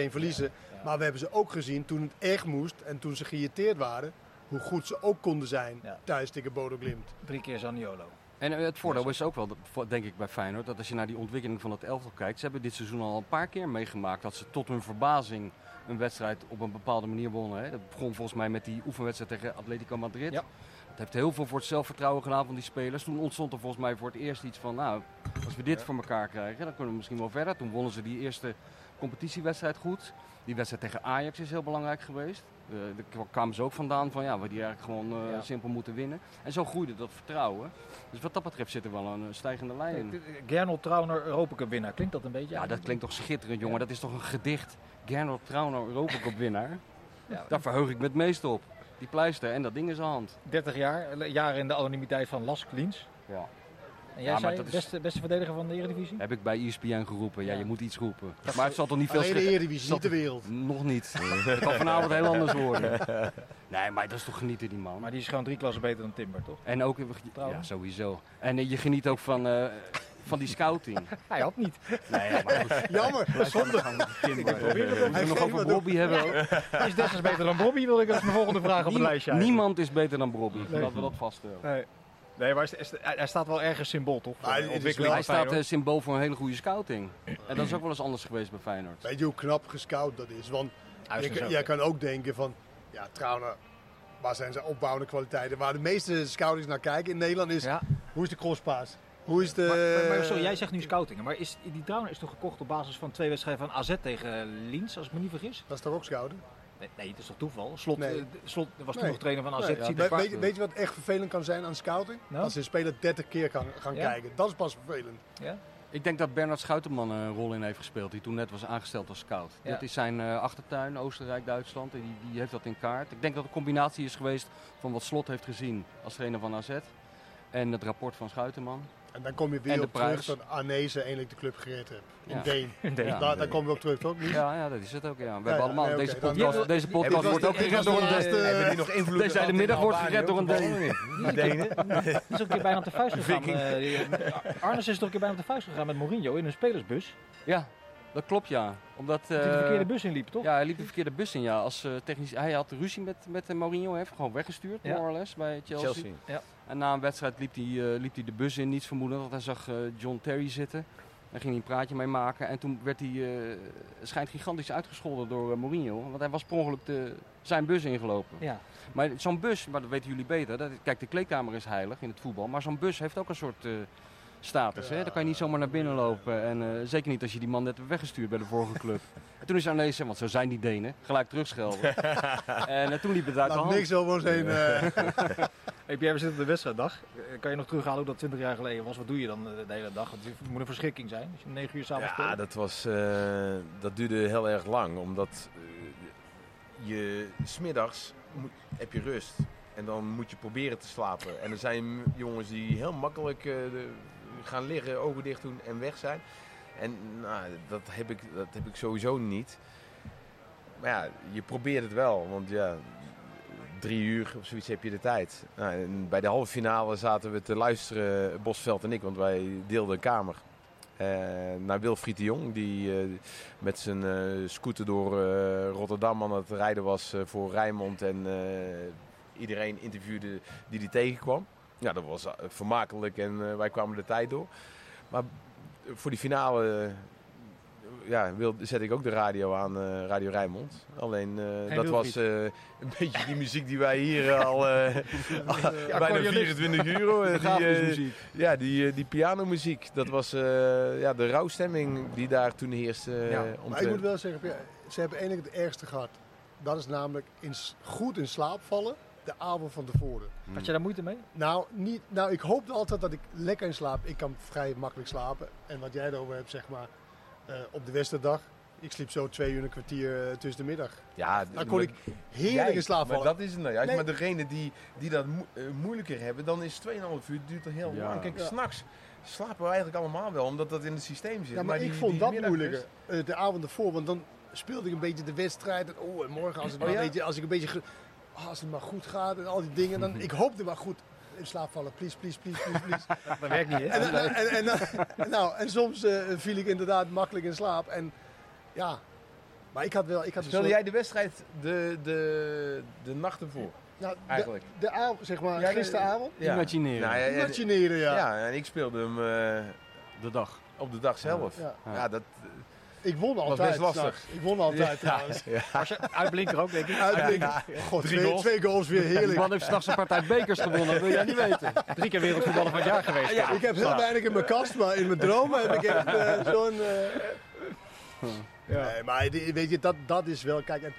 6-1 verliezen. Maar we hebben ze ook gezien toen het echt moest en toen ze geïrriteerd waren. Hoe goed ze ook konden zijn Ja. thuis tegen Bodo Glimt. Drie keer Zaniolo. En eh, het voordeel is ook wel, denk ik bij Feyenoord, dat als je naar die ontwikkeling van het elftal kijkt, ze hebben dit seizoen al een paar keer meegemaakt dat ze tot hun verbazing een wedstrijd op een bepaalde manier wonnen. Hè. Dat begon volgens mij met die oefenwedstrijd tegen Atletico Madrid. Ja. Dat heeft heel veel voor het zelfvertrouwen gedaan van die spelers. Toen ontstond er volgens mij voor het eerst iets van, nou, als we dit voor elkaar krijgen, dan kunnen we misschien wel verder. Toen wonnen ze die eerste competitiewedstrijd goed. Die wedstrijd tegen Ajax is heel belangrijk geweest. Eh, daar kwamen ze ook vandaan van, ja, we die eigenlijk gewoon eh, Ja. simpel moeten winnen. En zo groeide dat vertrouwen. Dus wat dat betreft zit er wel een eh, stijgende lijn in. Gernot Trauner, Europa Cup winnaar. Klinkt dat een beetje? Ja, dat klinkt toch schitterend, jongen. Ja. Dat is toch een gedicht. Gernot Trauner, Europa Cup winnaar. Ja. Daar verheug ik me het meest op. Die pleister en dat ding in zijn hand. 30 jaar, jaren in de anonimiteit van Las Kliens. Ja. En jij Ja, maar zei dat is- beste, beste verdediger van de Eredivisie? Heb ik bij ESPN geroepen. Ja, Ja. je moet iets roepen. Maar het zal toch niet veel Alleen de schelen? Eredivisie, niet de wereld. Nog niet. Het kan vanavond heel anders worden. Nee, maar dat is toch genieten die man. Maar die is gewoon drie klassen beter dan Timber, toch? En ook, ja, Trouwens. sowieso. En eh, je geniet ook van, eh, van die scouting. Hij had niet. Nee, ja, maar. Jammer, zonde. We ook. moeten nog over Bobby hebben. ook. Hij is desnoods beter dan Bobby, wil ik als mijn volgende vraag op het lijstje. Niemand is beter dan Bobby. Laten we dat vaststellen. Nee. Maar hij, hij- hij staat wel ergens symbool, toch? Maar is Hij van staat eh, symbool voor een hele goede scouting. En dat is ook wel eens anders geweest bij Feyenoord. Weet je hoe knap gescout dat is? Want zo. jij kan ook denken van, ja, Trauner, waar zijn zijn opbouwende kwaliteiten? Waar de meeste scouters naar kijken in Nederland is, Ja. hoe is de crosspaas? Hoe is de... Maar, maar sorry, jij zegt nu scoutingen. Maar is, die Trauner is toch gekocht op basis van twee wedstrijden van AZ tegen Liens, als ik me niet vergis? Dat is toch ook scouten? Nee, nee het is toch toeval? Slot, Nee. eh, Slot was toen Nee. nog trainer van AZ. Nee, ziet ja, weet, qua- weet, weet je wat echt vervelend kan zijn aan scouting? Nou? Als een speler 30 keer kan gaan Ja? kijken. Dat is pas vervelend. Ja? Ik denk dat Bernard Schuiterman een rol in heeft gespeeld. Die toen net was aangesteld als scout. Ja. Dat is zijn eh, achtertuin, Oostenrijk, Duitsland. En die, die heeft dat in kaart. Ik denk dat het een combinatie is geweest van wat Slot heeft gezien als trainer van AZ. En het rapport van Schuiterman. En dan kom je weer de op terug dat Arnezen eindelijk de club gered heeft. In Ja. Deen. In Deen. Ja. daar, daar komen we op terug, toch? Niet? Ja, ja, dat is het ook. Ja. We hebben ja, allemaal nee, deze podcast, dan- deze podcast wordt de- ook gered door de een Deen. Deze hele middag wordt gered door een Deen. Die Denen? Die is ook een keer bijna op de vuist gegaan. Eh, die- Arnes is toch een keer bijna op de vuist gegaan met Mourinho in een spelersbus. Ja, dat klopt ja. Omdat, Die de eh, verkeerde bus inliep, toch? Ja, hij liep de verkeerde bus in. Ja. Als, eh, technisch, hij had ruzie met, met eh, Mourinho, hij heeft gewoon weggestuurd, Ja. more or less, bij Chelsea. Chelsea. En na een wedstrijd liep hij, eh, liep hij de bus in, niets vermoedend, want hij zag eh, John Terry zitten. Daar ging hij een praatje mee maken. En toen werd hij, eh, schijnt gigantisch uitgescholden door Mourinho. Want hij was per ongeluk de, zijn bus ingelopen. Ja. Maar zo'n bus, maar dat weten jullie beter. Dat, kijk, de kleedkamer is heilig in het voetbal. Maar zo'n bus heeft ook een soort status. Hè? Daar kan je niet zomaar naar binnen lopen. En eh, zeker niet als je die man net hebt weggestuurd bij de vorige club. En toen is Arnees, want zo zijn die Denen, gelijk terugschelden. en eh, toen liep het uit de Laat hand. niks over ons heen. eh, Hey Pierre, we zitten op de wedstrijddag. Kan je nog terughalen hoe dat 20 jaar geleden was? Wat doe je dan de hele dag? Want het moet een verschrikking zijn als je 9 uur s'avonds Ja, speelt. dat, was, eh, dat duurde heel erg lang. Omdat je smiddags moet, heb je rust. En dan moet je proberen te slapen. En er zijn jongens die heel makkelijk eh, de- gaan liggen, ogen dicht doen en weg zijn. En nou, dat, heb ik, dat heb ik sowieso niet. Maar ja, je probeert het wel. Want ja, drie uur of zoiets heb je de tijd. Nou, bij de halve finale zaten we te luisteren, Bosveld en ik, want wij deelden een kamer. Eh, naar Wilfried de Jong, die eh, met zijn eh, scooter door Rotterdam aan het rijden was voor Rijnmond. En iedereen interviewde die hij tegenkwam. Ja, dat was eh, vermakelijk en eh, wij kwamen de tijd door. Maar voor die finale eh, ja, wil, zet ik ook de radio aan, eh, Radio Rijnmond. Alleen eh, dat was eh, een beetje die muziek die wij hier al eh, bijna accordeonist. 24 euro. eh, die, eh, ja, die, die pianomuziek, dat was eh, ja, de rouwstemming die daar toen heerste. eh, Ja, maar ik moet wel zeggen, ze hebben eigenlijk het ergste gehad. Dat is namelijk in, goed in slaap vallen de avond van tevoren. Had je daar moeite mee? Nou, niet, nou, ik hoopte altijd dat ik lekker in slaap. Ik kan vrij makkelijk slapen. En wat jij erover hebt, zeg maar, eh, op de Westerdag. Ik sliep zo twee uur en een kwartier eh, tussen de middag. Ja, Dan kon maar ik heerlijk in slaap Maar vallen. dat is het nou juist. Nee. Maar degene die, die dat eh, moeilijker hebben, dan is 2,5 uur duurt er heel Ja. lang. Kijk, Ja. s'nachts slapen we eigenlijk allemaal wel, omdat dat in het systeem zit. Ja, maar, ik die- vond die dat moeilijker. de avond ervoor, want dan speelde ik een beetje de wedstrijd. En, oh, en morgen als, het Oh, maar ja? een beetje, als ik een beetje... ah, als het maar goed gaat en al die dingen. Dan, ik hoopte maar goed in slaap vallen. Please, please, please, please, please. Dat werkt niet, hè? en, en, en, en, en- nou, en soms eh, viel ik inderdaad makkelijk in slaap. En ja, maar ik had wel... Ik had Speelde soort- jij de wedstrijd de, de, de nacht ervoor, nou, de, eigenlijk? de avond, zeg maar, Ja, de- gisteravond. Imagineren. Nou, ja, ja, Imagineren, ja. ja, en ik speelde hem eh, De dag. op de dag zelf. Ja. Ja, dat... Ik won Was altijd. best lastig. s'nachts. Ik won altijd trouwens. Was je uitblinker ook, denk ik? Uitblinken. God, Drie twee, goals. twee goals weer Die heerlijk. man heeft s'nachts een partij bekers gewonnen, dat wil jij niet weten. Drie keer wereldvoetballer van het jaar geweest. Ja, ik heb heel weinig in mijn kast, maar in mijn dromen heb ik echt eh, zo'n... eh, Nee, maar weet je, dat, dat is wel... Kijk, en,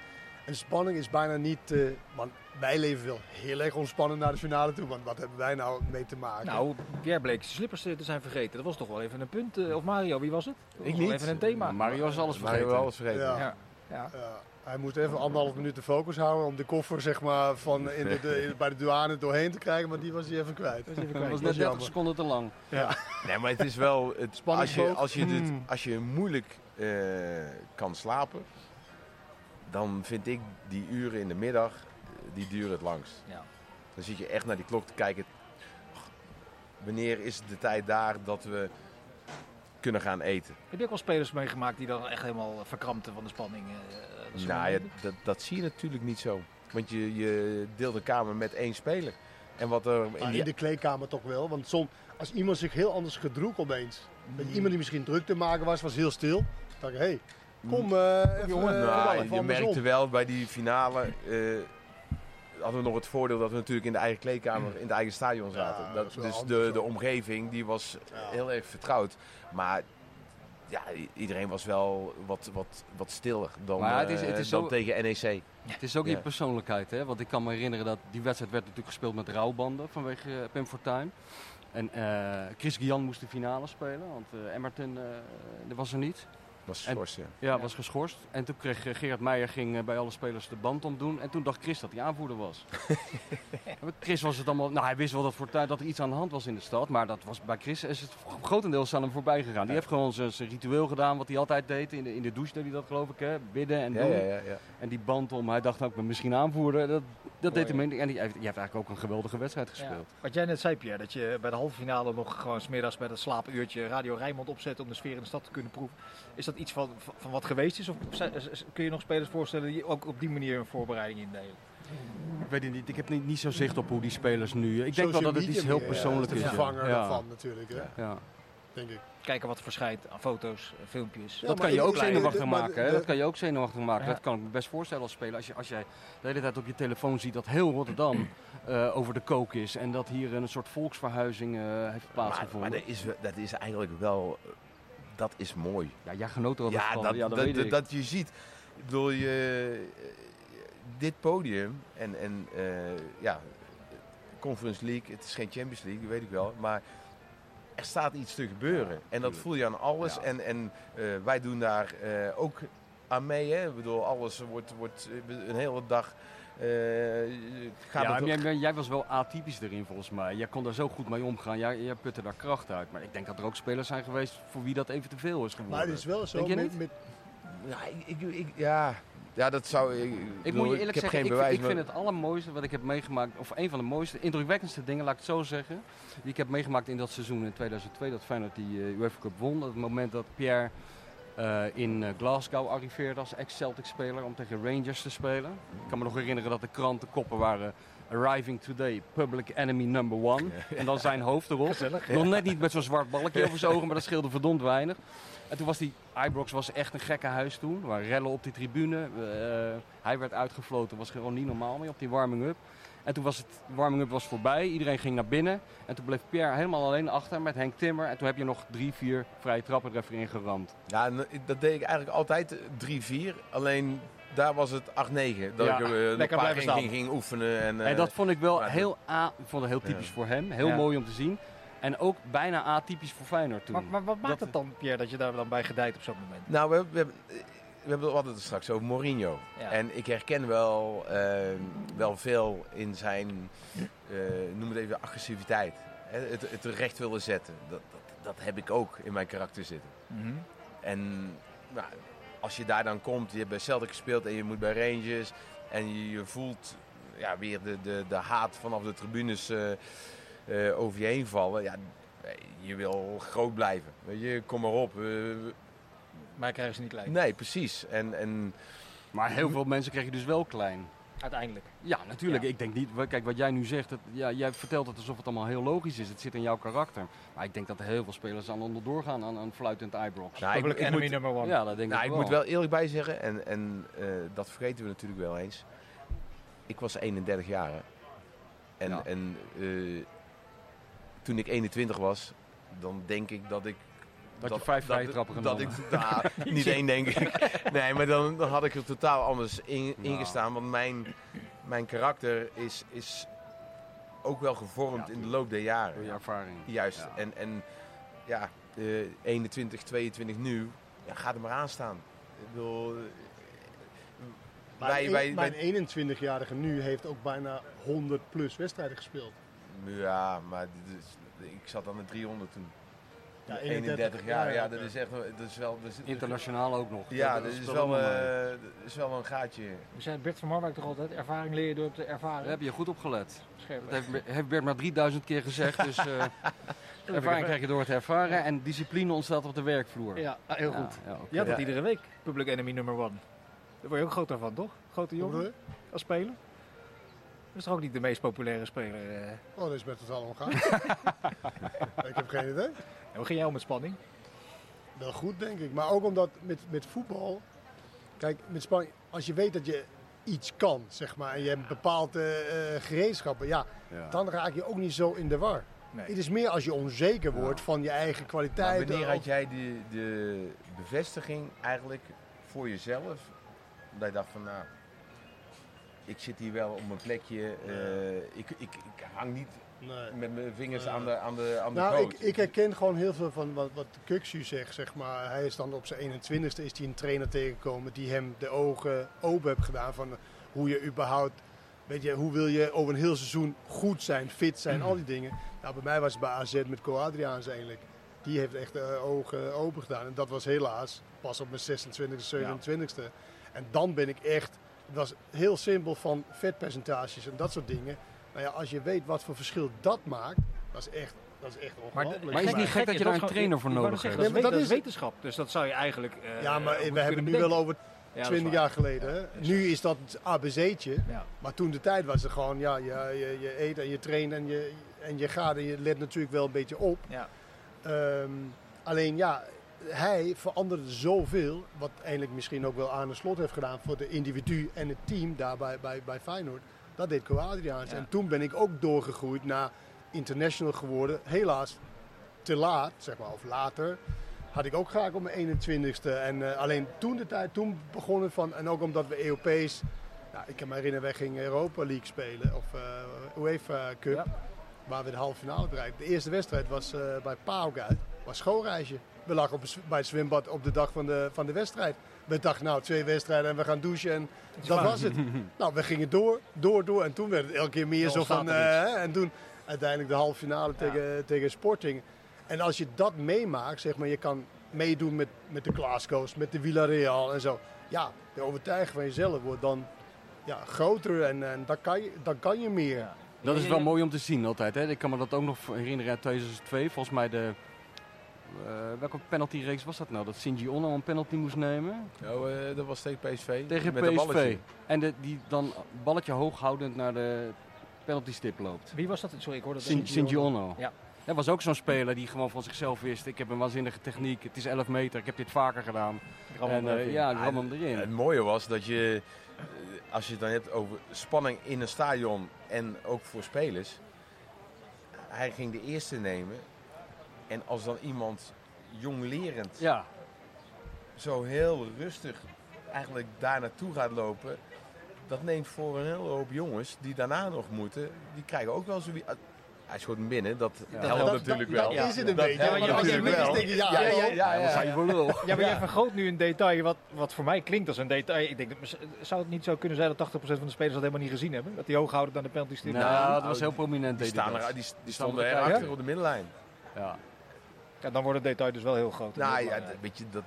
en spanning is bijna niet... eh, want wij leven wel heel erg ontspannen naar de finale toe. Want wat hebben wij nou mee te maken? Nou, Pierre bleek zijn slippers eh, te zijn vergeten. Dat was toch wel even een punt. eh, Of Mario, wie was het? Dat was Ik niet. Even een thema. Mario is alles vergeten. we alles vergeten. Ja. Ja. ja. Ja, hij moest even anderhalf minuut de focus houden om de koffer zeg maar, van in de, de- bij de douane doorheen te krijgen. Maar die was hij even kwijt. Dat is even Dat kwijt. was net is 30 jammer. seconden te lang. Ja. Nee, maar het is wel... Het, als, je, als, je dit, Hmm. als je moeilijk eh, kan slapen, dan vind ik die uren in de middag, eh, die duren het langst. Ja. Dan zit je echt naar die klok te kijken. Wanneer is de tijd daar dat we kunnen gaan eten? Heb je ook wel spelers meegemaakt die dan echt helemaal verkrampten van de spanning? eh, dat ze Nou ja, dat, dat zie je natuurlijk niet zo. Want je, je deelt een kamer met één speler. En wat er in Maar die in de kleedkamer toch wel. Want som, als iemand zich heel anders gedroeg opeens. Je, iemand die misschien druk te maken was, was heel stil. Dan dacht ik, hé, hey, kom eh even, jongen, eh, nou, even je merkte wel bij die finale. eh, hadden we nog het voordeel dat we natuurlijk in de eigen kleedkamer, in het eigen stadion zaten. dat dus de, de omgeving die was Ja. heel erg vertrouwd. Maar ja, iedereen was wel wat, wat, wat stiller dan, Maar het is- eh, het is dan zo- tegen NEC. Het is ook Ja. je persoonlijkheid, hè? Want ik kan me herinneren dat die wedstrijd werd natuurlijk gespeeld met rouwbanden vanwege uh, Pim Fortuyn. En eh, Chris Guian moest de finale spelen, want eh Emmerton eh, was er niet. Was En- schorst, ja. Ja, was geschorst. En toen kreeg eh, Gerard Meijer ging, eh, bij alle spelers de band omdoen. En toen dacht Chris dat hij aanvoerder was. Maar Chris was het allemaal... Nou, hij wist wel dat, Fortuyn, dat er iets aan de hand was in de stad. Maar dat was, bij Chris is het grotendeels aan hem voorbij gegaan. Die heeft gewoon zijn ritueel gedaan wat hij altijd deed. In de, in de douche deed hij dat geloof ik, hè. Bidden en Ja, doen. ja, ja, ja. En die band om, hij dacht nou, ik ben misschien aanvoerder. Dat, dat deed hem in. En die heeft, die heeft eigenlijk ook een geweldige wedstrijd gespeeld. Ja. Wat jij net zei, Pierre, dat je bij de halve finale nog gewoon smiddags met een slaapuurtje Radio Rijnmond opzet om de sfeer in de stad te kunnen proeven. Is dat iets van, van, wat geweest is? Of kun je nog spelers voorstellen die ook op die manier een voorbereiding indelen? Ik weet het niet, ik heb niet, niet zo zicht op hoe die spelers nu... Ik denk wel dat het iets heel meer, persoonlijk eh, is. De vervanger Ja. daarvan natuurlijk, hè, Ja. denk ik. Kijken wat er verschijnt aan foto's, eh, filmpjes. Ja, dat maar kan je ook zenuwachtig maar maken. Hè? Dat kan je ook zenuwachtig maken. Ja. Dat kan ik me best voorstellen als speler. Als, je, als jij de hele tijd op je telefoon ziet dat heel Rotterdam eh, over de kook is. En dat hier een soort volksverhuizing eh, heeft Maar, plaatsgevonden. maar dat, is, dat is eigenlijk wel... eh, Dat is mooi. Ja, jij genoot er wel Ja, van. dat, ja, dat, dat, dat, je ziet. Ik bedoel, je, dit podium en, en eh, ja, Conference League, het is geen Champions League, dat weet ik wel. Maar er staat iets te gebeuren. en dat voel je aan alles. Ja. En, en eh, wij doen daar eh, ook aan mee. Hè? Ik bedoel, alles wordt, wordt eh, een hele dag... eh gaat Ja, maar jij, jij was wel atypisch erin volgens mij. Jij kon daar zo goed mee omgaan. Jij, jij putte daar kracht uit. Maar ik denk dat er ook spelers zijn geweest voor wie dat even te veel is geworden. Maar het is wel zo Denk je met, niet? met Ja, ik, ik, ik- ja, ja, dat zou... Ik, moet je eerlijk ik heb zeggen, geen ik, bewijs. ik vind maar- het allermooiste wat ik heb meegemaakt, of een van de mooiste, indrukwekkendste dingen, laat ik het zo zeggen, die ik heb meegemaakt in dat seizoen in 2002, dat Feyenoord die eh, UEFA Cup won. Dat het moment dat Pierre eh, in eh, Glasgow arriveerde als ex-Celtic-speler om tegen Rangers te spelen. Ik kan me nog herinneren dat de krantenkoppen waren Arriving today, public enemy number one. En dan zijn hoofd erop. Nog net niet met zo'n zwart balkje over zijn ogen, maar dat scheelde verdomd weinig. En toen was die, Ibrox was echt een gekke huis toen. Er waren rellen op die tribune. Eh, hij werd uitgefloten, was gewoon niet normaal meer op die warming-up. En toen was het, de warming-up was voorbij, iedereen ging naar binnen. En toen bleef Pierre helemaal alleen achter met Henk Timmer. En toen heb je nog drie, vier vrije trappen er even in geramd. Ja, eh, dat deed ik eigenlijk altijd 3-4. Alleen daar was het 8-9. Dat Ja, ik er eh, een lekker paar ging, ging, ging oefenen. En, eh, en dat vond ik wel heel, a, ik vond het heel typisch Ja. voor hem. Heel Ja. mooi om te zien. En ook bijna atypisch voor Feyenoord toen. Maar, maar wat maakt Dat- het dan, Pierre, dat je daar dan bij gedijt op zo'n moment? Nou, we, we, hebben- we hebben het altijd straks over Mourinho. Ja. En ik herken wel, eh, wel veel in zijn, eh, noem het even, agressiviteit. Het, het recht willen zetten. Dat, dat, dat heb ik ook in mijn karakter zitten. Mhm. En nou, als je daar dan komt, je hebt bij Celtic gespeeld en je moet bij Rangers. En je, je voelt ja, weer de, de, de haat vanaf de tribunes eh, eh, over je heen vallen. Ja, je wil groot blijven. Weet je, kom maar op. Maar krijgen ze niet klein. nee, precies. En, en Maar heel veel mensen kreeg je dus wel klein. Uiteindelijk. Ja, natuurlijk. Ja. Ik denk niet. Kijk, wat jij nu zegt, dat, ja, jij vertelt het alsof het allemaal heel logisch is. Het zit in jouw karakter. Maar ik denk dat er heel veel spelers aan onderdoor gaan aan, aan fluitend Ibrox. nou, ik, Public ik enemy moet, number one. ja, dat denk nou, ik ik wel. moet wel eerlijk bij zeggen, en, en eh, dat vergeten we natuurlijk wel eens. Ik was 31 jaar. hè. En, Ja. en eh, toen ik 21 was, dan denk ik dat ik Dat je vijf vrije trappen Dat genomen. ik, nou, niet één denk ik. Nee, maar dan, dan had ik er totaal anders in, Nou. ingestaan. Want mijn, mijn karakter is, is ook wel gevormd Ja, in de loop der jaren. Door je ervaring. Juist. Ja. En, en ja, eh, 21, 22 nu, ja, gaat er maar aan staan. Ik bedoel, wij, wij, mijn wij, 21-jarige nu heeft ook bijna 100 plus wedstrijden gespeeld. ja, maar dit is- ik zat aan de 300 toen. Ja, 31 jaar, ja, dat is echt dat is wel... Dat is, Internationaal ook nog. Ja, dat, dat is, wel, eh, dat is wel een gaatje. We zijn Bert van Marwijk toch altijd, ervaring leer je door te ervaren. Daar heb je goed op gelet. Scherp. Dat heeft, heeft Bert maar 3000 keer gezegd. Dus eh, ervaring krijg je door het ervaren. En discipline ontstaat op de werkvloer. Ja, ah, heel goed. Ja. Je had dat Ja. iedere week, Public Enemy number one. Daar word je ook groter van, toch? Grote jongen als speler. Dat is toch ook niet de meest populaire speler? eh? Oh, dat is met totaal omgaan. ik heb geen idee. En hoe ging jij om met spanning? Wel goed, denk ik. Maar ook omdat met, met voetbal... Kijk, met spanning... Als je weet dat je iets kan, zeg maar... En je hebt bepaalde eh, gereedschappen... Ja, Ja. dan raak je ook niet zo in de war. Nee. Het is meer als je onzeker wordt van je eigen Maar kwaliteiten. wanneer of- had jij de, de bevestiging eigenlijk voor jezelf? Dat je dacht van, nou, ik zit hier wel op mijn plekje. eh, ik, ik, ik hang niet Nee. met mijn vingers aan de, aan de, aan de Nou, coach. ik, ik herken gewoon heel veel van wat, wat Kuxu zegt, zeg maar. Hij is dan op zijn 21ste is hij een trainer tegengekomen die hem de ogen open heeft gedaan van hoe je überhaupt, weet je, hoe wil je over een heel seizoen goed zijn, fit zijn, al die dingen. Nou, bij mij was het bij AZ met Co Adriaans eigenlijk. Die heeft echt de ogen open gedaan. En dat was helaas pas op mijn 26e, 27e. En dan ben ik echt, het was heel simpel van vetpercentages en dat soort dingen. Nou ja, als je weet wat voor verschil dat maakt, dat is echt, dat is echt ongelooflijk. Maar is het niet gek dat je daar een trainer voor nodig hebt? Dat, Nee, is, maar dat is wetenschap, dus dat zou je eigenlijk. eh, Ja, maar we hebben kunnen nu wel over Ja, dat is 20 waar. jaar geleden. Is Nu is dat het ABC'tje. Ja. Maar toen de tijd was het gewoon, ja, je, je, je eet en je traint en je, en je gaat en je let natuurlijk wel een beetje op. Ja. Ehm, alleen ja, hij veranderde zoveel, wat eigenlijk misschien ook wel aan de slot heeft gedaan voor de individu en het team daar bij, bij, bij Feyenoord. Dat deed Co Adriaans. Ja. En toen ben ik ook doorgegroeid naar international geworden. Helaas te laat, zeg maar, of later. Had ik ook graag op mijn 21ste. En eh, alleen toen de tijd, toen begon het van. En ook omdat we Europees. Nou, ik kan me herinneren, wij gingen Europa League spelen. Of eh UEFA Cup. Ja. Waar we de halve finale bereikten. De eerste wedstrijd was eh, bij Pauk uit. Was schoolreisje. We lagen op, bij het zwembad op de dag van de, van de wedstrijd. We dachten, nou, twee wedstrijden en we gaan douchen. En dat was het. nou, we gingen door, door, door. En toen werd het elke keer meer Dan zo van... eh, en toen uiteindelijk de halve finale Ja. tegen, tegen Sporting. En als je dat meemaakt, zeg maar, je kan meedoen met, met de Glasgow's, met de Villarreal en zo. Ja, de overtuiging van jezelf wordt dan ja, groter en, en dan, kan je, dan kan je meer. Dat is wel mooi om te zien altijd. Hè? Ik kan me dat ook nog herinneren uit 2002. Volgens mij de... eh, welke penaltyreeks was dat nou? Dat Shinji Ono een penalty moest nemen Oh, eh, dat was tegen PSV. tegen met een PSV. balletje. En de, die dan balletje hoog houdend naar de penalty stip loopt. Wie was dat? Sorry, ik hoorde dat. Shinji Ono. Ja. Dat was ook zo'n speler die gewoon van zichzelf wist. Ik heb een waanzinnige techniek. Het is 11 meter. Ik heb dit vaker gedaan. En eh, ja, ram hem erin. Het mooie was dat je, als je het dan hebt over spanning in een stadion en ook voor spelers. Hij ging de eerste nemen. En als dan iemand jonglerend Ja, zo heel rustig eigenlijk daar naartoe gaat lopen. Dat neemt voor een hele hoop jongens die daarna nog moeten. Die krijgen ook wel zoiets. Hij schoot hem binnen, dat helpt Dat- natuurlijk dat, wel. Dat is het een Dat beetje. helpt maar als je wel. ja, Ja, ja, ja, wat sta je voor lul? Ja, maar jij vergroot nu een detail wat, wat voor mij klinkt als een detail. Ik denk, zou het niet zo kunnen zijn dat 80% van de spelers dat helemaal niet gezien hebben? Dat die hoog houden dan de penalty stip? Nou, dat was heel prominent. Die, staan er, die, die stonden er erachter ja? op de middenlijn. Ja. Ja, dan wordt het detail dus wel heel groot. Nou ja, weet je, dat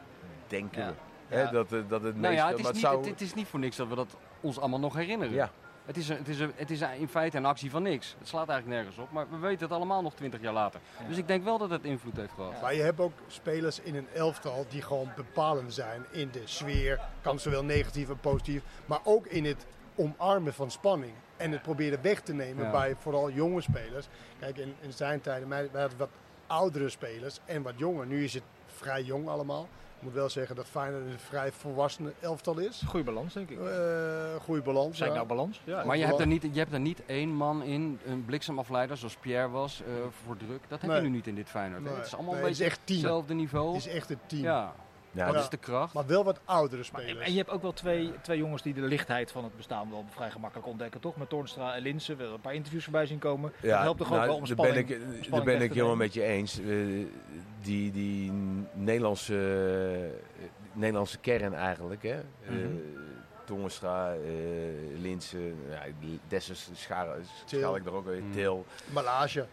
denken we. Dat, dat het Nou ja, het is, niet, zou- het, het is niet voor niks dat we dat ons allemaal nog herinneren. Ja. Het is, een, het, is een, het is een- in feite een actie van niks. Het slaat eigenlijk nergens op, maar we weten het allemaal nog 20 jaar later. Ja. Dus ik denk wel dat het invloed heeft gehad. Maar je hebt ook spelers in een elftal die gewoon bepalend zijn in de sfeer. Kan zowel negatief en positief. Maar ook in het omarmen van spanning. En het proberen weg te nemen Ja. bij vooral jonge spelers. Kijk, in, in zijn tijden, wij wij hadden wat oudere spelers en wat jonger. Nu is het vrij jong allemaal. Ik moet wel zeggen dat Feyenoord een vrij volwassen elftal is. Goede balans, denk ik. Eh goede balans. Zijn ja. nou balans? Ja. Maar je hebt, er niet, je hebt er niet één man in, een bliksemafleider zoals Pierre was, eh, voor druk. Dat heb Nee. je nu niet in dit Feyenoord. Nee, Het is allemaal nee, een het is beetje echt team. hetzelfde niveau. Het is echt het team. Ja, Ja, dat Ja. is de kracht. Maar wel wat oudere Maar- spelers. en je hebt ook wel twee, twee jongens die de lichtheid van het bestaan wel vrij gemakkelijk ontdekken, toch? Met Toornstra en Linsen. We hebben een paar interviews voorbij zien komen. dat helpt toch ook nou, wel om daar spanning, ben ik, spanning daar ben ik helemaal met je eens. Eh, die, die Nederlandse, eh, Nederlandse kern eigenlijk. Hè? Eh, Tongenstra, eh Linsen, ja, Dessers schaal, ik er ook weer. Mhm. Til. Malage.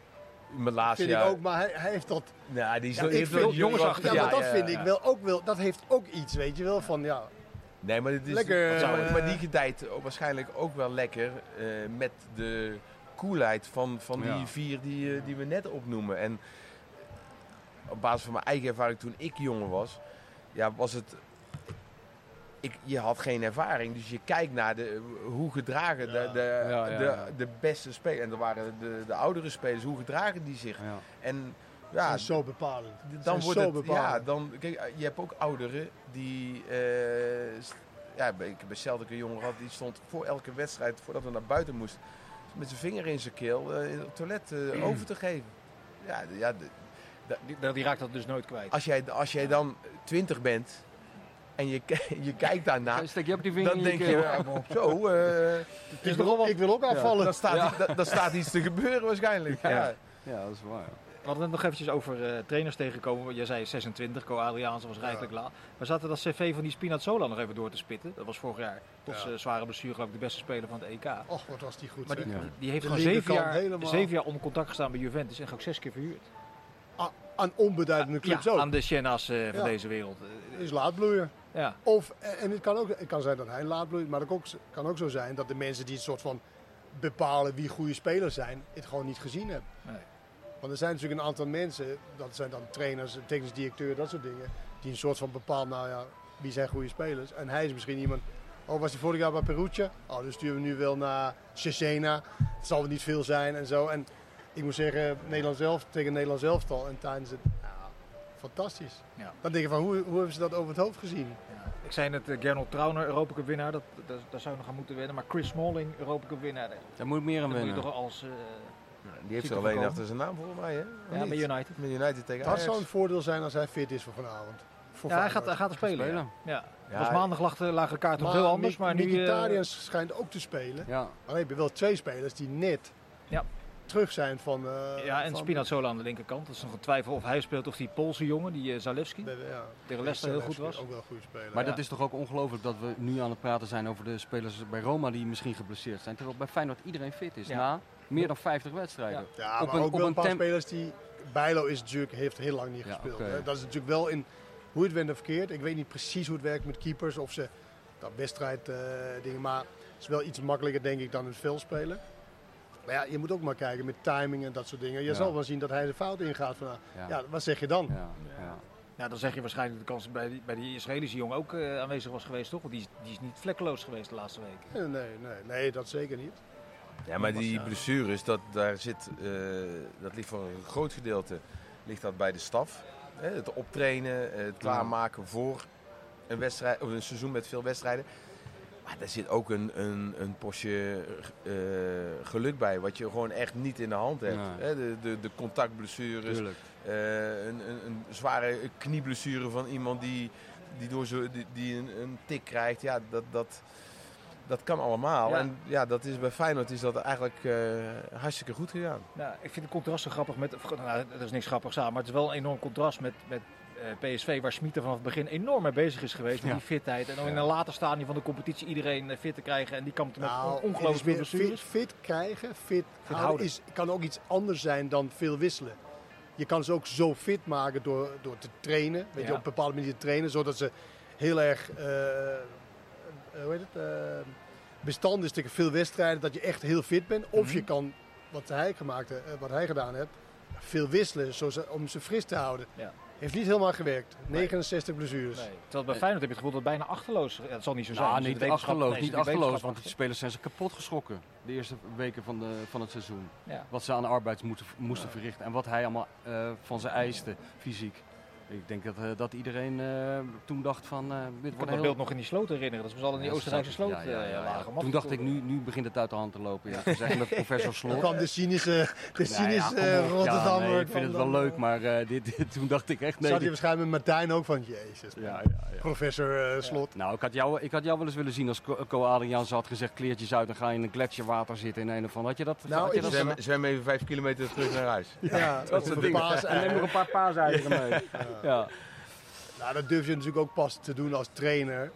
Vind ik ook, maar hij, hij heeft dat... Ja, die is Ja, heeft wel jongensachtig, Ja, maar dat vind ik wel ook wel... Dat heeft ook iets, weet je wel, van ja... Nee, maar, het is, Lekker, maar, eh, maar die gedijt waarschijnlijk ook wel lekker eh, met de koelheid van, van die vier die, eh, die we net opnoemen. En op basis van mijn eigen ervaring toen ik jonger was, ja, was het... Ik, je had geen ervaring, dus je kijkt naar de, hoe gedragen de, Ja. de, Ja, ja, de, ja. de beste spelers, en dat waren de, de oudere spelers, hoe gedragen die zich? Ja. En Ja, zijn zo bepalend. dan Zijn wordt zo het, bepalend. ja, dan, kijk, je hebt ook ouderen die, eh, ja, ik heb Celtic een jongen gehad, die stond voor elke wedstrijd, voordat we naar buiten moesten, met zijn vinger in zijn keel eh, in het toilet eh, over te geven. Ja, ja, Die, die raakt dat dus nooit kwijt. als, jij, als jij dan twintig bent en je, je kijkt daarna, je ook die vinger dan denk je, ja, zo, eh, ik, wil, ik wil ook afvallen. dan, staat, dan, dan staat iets te gebeuren waarschijnlijk. Ja. Ja. Ja, dat is waar. We hadden het nog eventjes over eh, trainers tegenkomen. Jij zei 26, Co Adriaanse was rijkelijk laat. We zaten dat cv van die Spinazzola nog even door te spitten. Dat was vorig jaar, tot Ja. zware blessure, geloof ik, de beste speler van het EK. Och, wat was die goed. Maar die. Ja. heeft De gewoon zeven jaar, helemaal. zeven jaar onder contract gestaan bij Juventus en ook zes keer verhuurd. Aan onbeduidende clubs ja, ook. aan de Shenna's eh, van Ja. deze wereld. Is laatbloeier. Ja. Of, en het kan ook, het kan zijn dat hij laat bloeit, maar het ook, kan ook zo zijn dat de mensen die het soort van bepalen wie goede spelers zijn, het gewoon niet gezien hebben. Nee. Want er zijn natuurlijk een aantal mensen, dat zijn dan trainers, technisch directeur, dat soort dingen, die een soort van bepaalt, nou ja, wie zijn goede spelers. En hij is misschien iemand, oh was hij vorig jaar bij Perugia? Oh, dus sturen we nu wel naar Cesena. Het zal niet veel zijn en zo. En ik moet zeggen, Nederland zelf tegen Nederland zelftal en tijdens het, fantastisch. Ja. Dan denk je van, hoe, hoe hebben ze dat over het hoofd gezien? Ja. Ik zei net, uh, Gernot Trauner, Europa Cup winnaar, dat, dat, daar zou je nog aan moeten winnen. Maar Chris Smalling, Europa Cup winnaar, daar moet ik meer aan moet je winnen. toch als... eh, Die heeft er alleen achter zijn naam volgens mij, hè? Of ja, niet? bij United. Met United tegen Dat Ajax. zou een voordeel zijn als hij fit is voor vanavond. Voor Ja, hij gaat, hij gaat er spelen. spelen. Ja. Ja. Ja, was maandag lag de, lagen de kaarten nog heel anders, maar nu... eh, Mkhitaryan schijnt ook te spelen. Ja, Maar dan heb je wel twee spelers die net Ja. Terug zijn van... eh, ja, en van- Spinazzola aan de linkerkant. Dat is nog een twijfel of hij speelt of die Poolse jongen, die uh, Zalewski, Ja. tegen Leicester heel goed was. Ook wel een goede speler. maar Ja. dat is toch ook ongelooflijk dat we nu aan het praten zijn over de spelers bij Roma die misschien geblesseerd zijn. Terwijl bij Feyenoord iedereen fit is. Ja. Na meer dan 50 wedstrijden. ja, maar een- ook op wel een paar temp- spelers die... Bijlo is natuurlijk, heeft heel lang niet Ja, gespeeld. hè. Dat is natuurlijk wel in... Hoe het went of verkeerd. Ik weet niet precies hoe het werkt met keepers. Of ze dat wedstrijd eh, dingen... Maar het is wel iets makkelijker denk ik dan het veel spelen. Maar ja, je moet ook maar kijken met timing en dat soort dingen. Je Ja. zal wel zien dat hij de fout ingaat. Van, Ja. ja, wat zeg je dan? Ja, ja. Ja, dan zeg je waarschijnlijk de kans bij die, bij die Israëlische jongen ook eh, aanwezig was geweest, toch? Want die, is- die is niet vlekkeloos geweest de laatste week. Nee, nee, nee, nee, dat zeker niet. Ja, maar die blessures, dat, daar zit, eh, dat ligt voor een groot gedeelte ligt dat bij de staf. Hè, het optrainen, het klaarmaken voor een, wedstrijd, of een seizoen met veel wedstrijden. Maar daar zit ook een, een, een postje eh, geluk bij, wat je gewoon echt niet in de hand hebt. Hè, de, de, de contactblessures, eh, een, een, een zware knieblessure van iemand die, die, door zo, die, die een, een tik krijgt. Ja, dat, dat, dat kan allemaal. Ja. En ja, dat is bij Feyenoord is dat eigenlijk eh, hartstikke goed gegaan. Nou, ik vind het contrast zo grappig met... Nou, er is niks grappigs aan, maar het is wel een enorm contrast met, met PSV... waar er vanaf het begin enorm mee bezig is geweest met Ja. die fitheid. En dan in een later stadium van de competitie iedereen eh, fit te krijgen. En die kampt met Nou, het ongelooflijk veel fit, blessures. fit krijgen, fit, houden, houden. is, kan ook iets anders zijn dan veel wisselen. Je kan ze ook zo fit maken door, door te trainen. Weet je, op een bepaalde manier te trainen, zodat ze heel erg eh, eh, hoe heet het, eh, bestand is tegen veel wedstrijden, dat je echt heel fit bent. Of Mhm. je kan, wat hij, gemaakt, eh, wat hij gedaan heeft, veel wisselen zo om ze fris te houden. Ja. Heeft niet helemaal gewerkt. 69 blessures. Nee. Terwijl bij Feyenoord heb je het gevoel dat het bijna achterloos... Dat zal niet zo zijn. Nou, zit niet wetenschap- achterloos, nee, er niet achterloos, want die spelers zijn ze kapot geschrokken. De eerste weken van, de, van het seizoen. Ja. Wat ze aan de arbeid moesten, moesten verrichten en wat hij allemaal eh, van ze eiste, fysiek. Ik denk dat, eh, dat iedereen eh, toen dacht van, eh, dit Ik kan een dat heel... beeld nog in die sloot herinneren. Dat ze al in die Ja, Oostenrijkse sloot ja, ja, ja, ja. lagen. Toen dacht ik, nu, nu begint het uit de hand te lopen. Ja. Ik met professor Dan Slot. kwam de cynische, de Nou ja, cynische. Rotterdammer. Ja, nee, ik vind het wel dan, leuk, maar eh, dit, dit- toen dacht ik echt nee. Zat je waarschijnlijk met Martijn ook van, jezus. ja, ja, ja. Professor Slot. Nou, ik had, jou, ik had jou wel eens willen zien als Co- Adriaans had gezegd kleertjes uit en ga in een gletsjerwater zitten in een of andere. Had je dat? Nou, had je dat Zwem, zwem even vijf kilometer terug naar huis. Ja, dat soort de dingen. en neem nog een paar paaseieren mee. Ja. Nou, dat durf je natuurlijk ook pas te doen als trainer.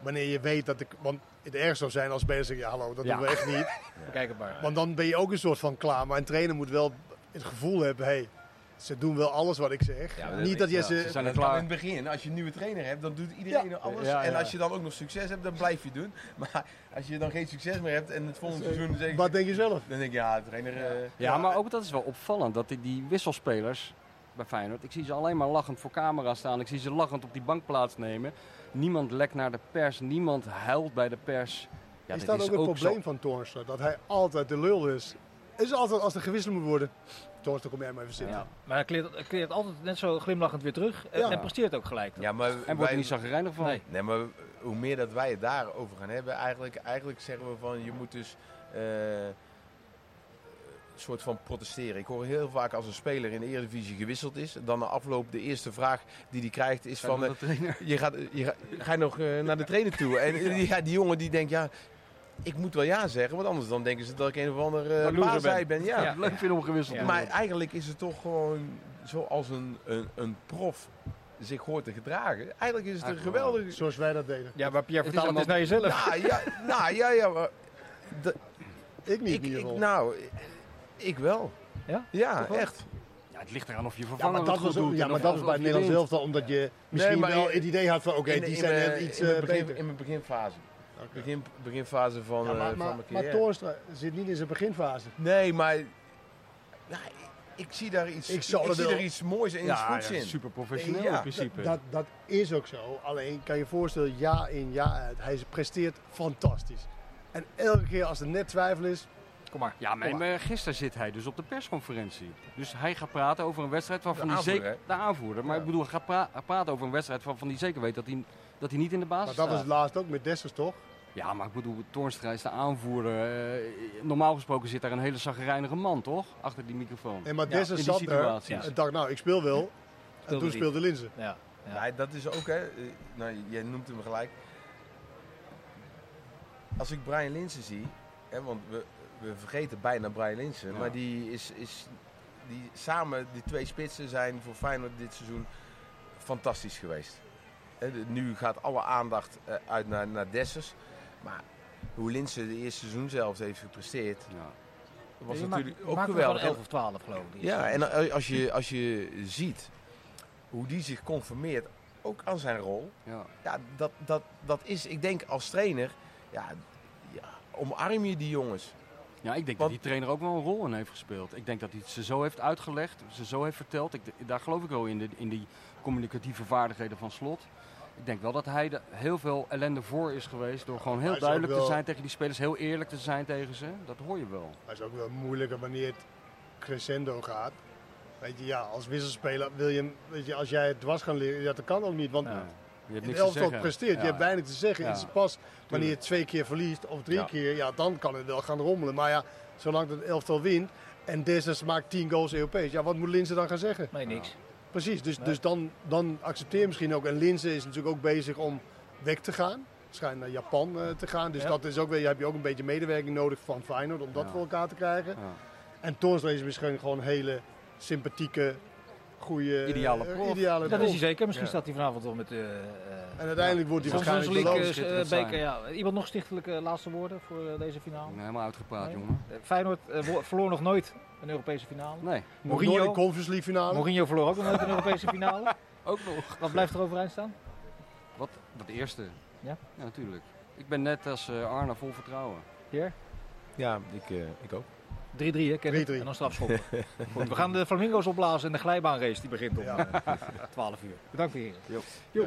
Wanneer je weet dat ik. Want het erg zou zijn als bezig. Ja, hallo, dat Ja. doen we echt niet. Kijk het maar. Want dan ben je ook een soort van klaar. Maar een trainer moet wel het gevoel hebt, hey, ze doen wel alles wat ik zeg. Ja, Niet dat je ja, ze... ze zijn er klaar. in het begin, als je een nieuwe trainer hebt, dan doet iedereen Ja. alles. Ja, En ja. als je dan ook nog succes hebt, dan blijf je doen. Maar als je dan geen succes meer hebt en het volgende seizoen zeg, Wat denk je zelf? dan denk ik, ja, trainer... eh, Ja, maar ook dat is wel opvallend. Dat die, die wisselspelers bij Feyenoord, ik zie ze alleen maar lachend voor camera staan. Ik zie ze lachend op die bank plaatsnemen. Niemand lekt naar de pers, niemand huilt bij de pers. Ja, is dat ook het probleem van Toornstra? Dat hij altijd de lul is. Is altijd als er gewisseld moet worden. Toornstra, kom jij maar even zitten. Ja. Maar hij kleert, kleert altijd net zo glimlachend weer terug. En, Ja. en presteert ook gelijk. ja, maar En wordt wij- er niet zagrijnig van. Nee. Nee, maar hoe meer dat wij het daarover gaan hebben, eigenlijk, eigenlijk zeggen we van je moet dus eh, soort van protesteren. Ik hoor heel vaak als een speler in de Eredivisie gewisseld is, dan na afloop de eerste vraag die hij krijgt is van eh, de trainer. je gaat, je gaat, ga je nog eh, naar de trainer toe? En ja, die jongen die denkt ja, ik moet wel ja zeggen, want anders dan denken ze dat ik een of ander Een uh, loser paasei ben. Ja. Ja. Leuk vinden om gewisseld te Maar eigenlijk is het toch gewoon zoals een, een, een prof zich hoort te gedragen. Eigenlijk is het een geweldige... Zoals wij dat deden. Ja, maar Pierre, Het is vertaal het eens naar jezelf. Nou ja, nou, ja, ja maar dat- Ik niet ik, in ieder ik, geval. nou, ik wel. Ja? Ja, echt. Ja, het ligt eraan of je ja, vervanger maar dat was, doet. ja, maar dat was bij het Nederlands elftal. Omdat je misschien maar wel het idee had van oké, die zijn net iets in mijn eh, begin- beter. In mijn beginfase. Oké. Begin, beginfase van, Ja, eh, maar, van maar, mijn maar carrière. Toornstra zit niet in zijn beginfase. Nee, maar... Ja, ik, zie daar iets, Ik er zie er iets moois en iets Ja, goeds ja, in. super professioneel Ja, in principe. Dat, dat is ook zo. Alleen kan je voorstellen, jaar in jaar uit. Hij presteert fantastisch. En elke keer als er net twijfel is, Kom maar. Ja, maar Kom maar gisteren zit hij dus op de persconferentie. Dus hij gaat praten over een wedstrijd waarvan hij zeker... aanvoerder, De aanvoerder. Maar Ja. ik bedoel, hij gaat pra- praten over een wedstrijd waarvan hij zeker weet dat hij, dat hij niet in de maar basis dat was staat. het laatst ook met Dessers toch? Ja, maar ik bedoel, Toornstra is de aanvoerder. Eh, normaal gesproken zit daar een hele zagrijnige man, toch? Achter die microfoon. En maar Dessers die zat er situaties. en dacht nou ik speel wel. En toen speelde Linzen. Ja. Ja. Ja, dat is ook, hè. eh, Nou, jij noemt hem gelijk. Als ik Brian Linsen zie, hè, want we, we vergeten bijna Brian Linsen, Ja. maar die is, is die, samen, die twee spitsen zijn voor Feyenoord dit seizoen fantastisch geweest. Nu gaat alle aandacht eh, uit naar, naar Dessers, maar hoe Linsen de eerste seizoen zelfs heeft gepresteerd, Ja. was Je natuurlijk maakt- ook maakt geweldig. gewoon 11 of 12 geloof ik. Ja, en als je, als je ziet hoe die zich conformeert, ook aan zijn rol. Ja. Ja, dat, dat, dat is, ik denk als trainer, ja, ja, omarm je die jongens. Ja, ik denk Want- dat die trainer ook wel een rol in heeft gespeeld. Ik denk dat hij het ze zo heeft uitgelegd, ze zo heeft verteld. Ik, daar geloof ik wel in, de, in die communicatieve vaardigheden van Slot. Ik denk wel dat hij er heel veel ellende voor is geweest door gewoon heel duidelijk te zijn tegen die spelers, heel eerlijk te zijn tegen ze. Dat hoor je wel. Maar het is ook wel moeilijker wanneer het crescendo gaat. Weet je, ja, als wisselspeler wil je, weet je, als jij het dwars gaan leren, ja, dat kan ook niet. Want Ja. Je hebt in elftal zeggen. presteert, Ja. je hebt weinig te zeggen. Ja. Het is pas wanneer je twee keer verliest of drie Ja. keer, ja, dan kan het wel gaan rommelen. Maar ja, zolang het elftal wint en Dessers maakt 10 goals Europees, ja, wat moet Linzen dan gaan zeggen? Nee, niks. Precies, dus, Nee. dus dan, dan accepteer je misschien ook. En Linzen is natuurlijk ook bezig om weg te gaan. Schijnt naar Japan eh, te gaan. Dus Ja. dat is ook weer, heb je ook een beetje medewerking nodig van Feyenoord om dat Ja. voor elkaar te krijgen. Ja. En Toornstra is misschien gewoon een hele sympathieke, goede... Ideale eh, prof. ideale Dat is prof. hij zeker. Misschien Ja. staat hij vanavond wel met de En uiteindelijk wordt hij waarschijnlijk beloond. eh, zijn. beker. Ja. Iemand nog stichtelijke laatste woorden voor eh, deze finale? Helemaal uitgepraat, Nee. jongen. Eh, Feyenoord eh, verloor nog nooit een Europese finale. Nee, Mourinho, Conference League finale. Mourinho verloor ook nog nooit een Europese finale. ook nog. Wat blijft er overeind staan? Wat? Dat eerste. Ja? Ja, natuurlijk. Ik ben net als eh, Arne vol vertrouwen. Hier? Ja, ik, eh, ik ook. 3-3 hè, Kenneth? 3-3. En dan strafschoppen. Goed, we gaan de flamingo's opblazen en de glijbaanrace die begint om Ja. eh, 12 uur. Bedankt heren. Ja.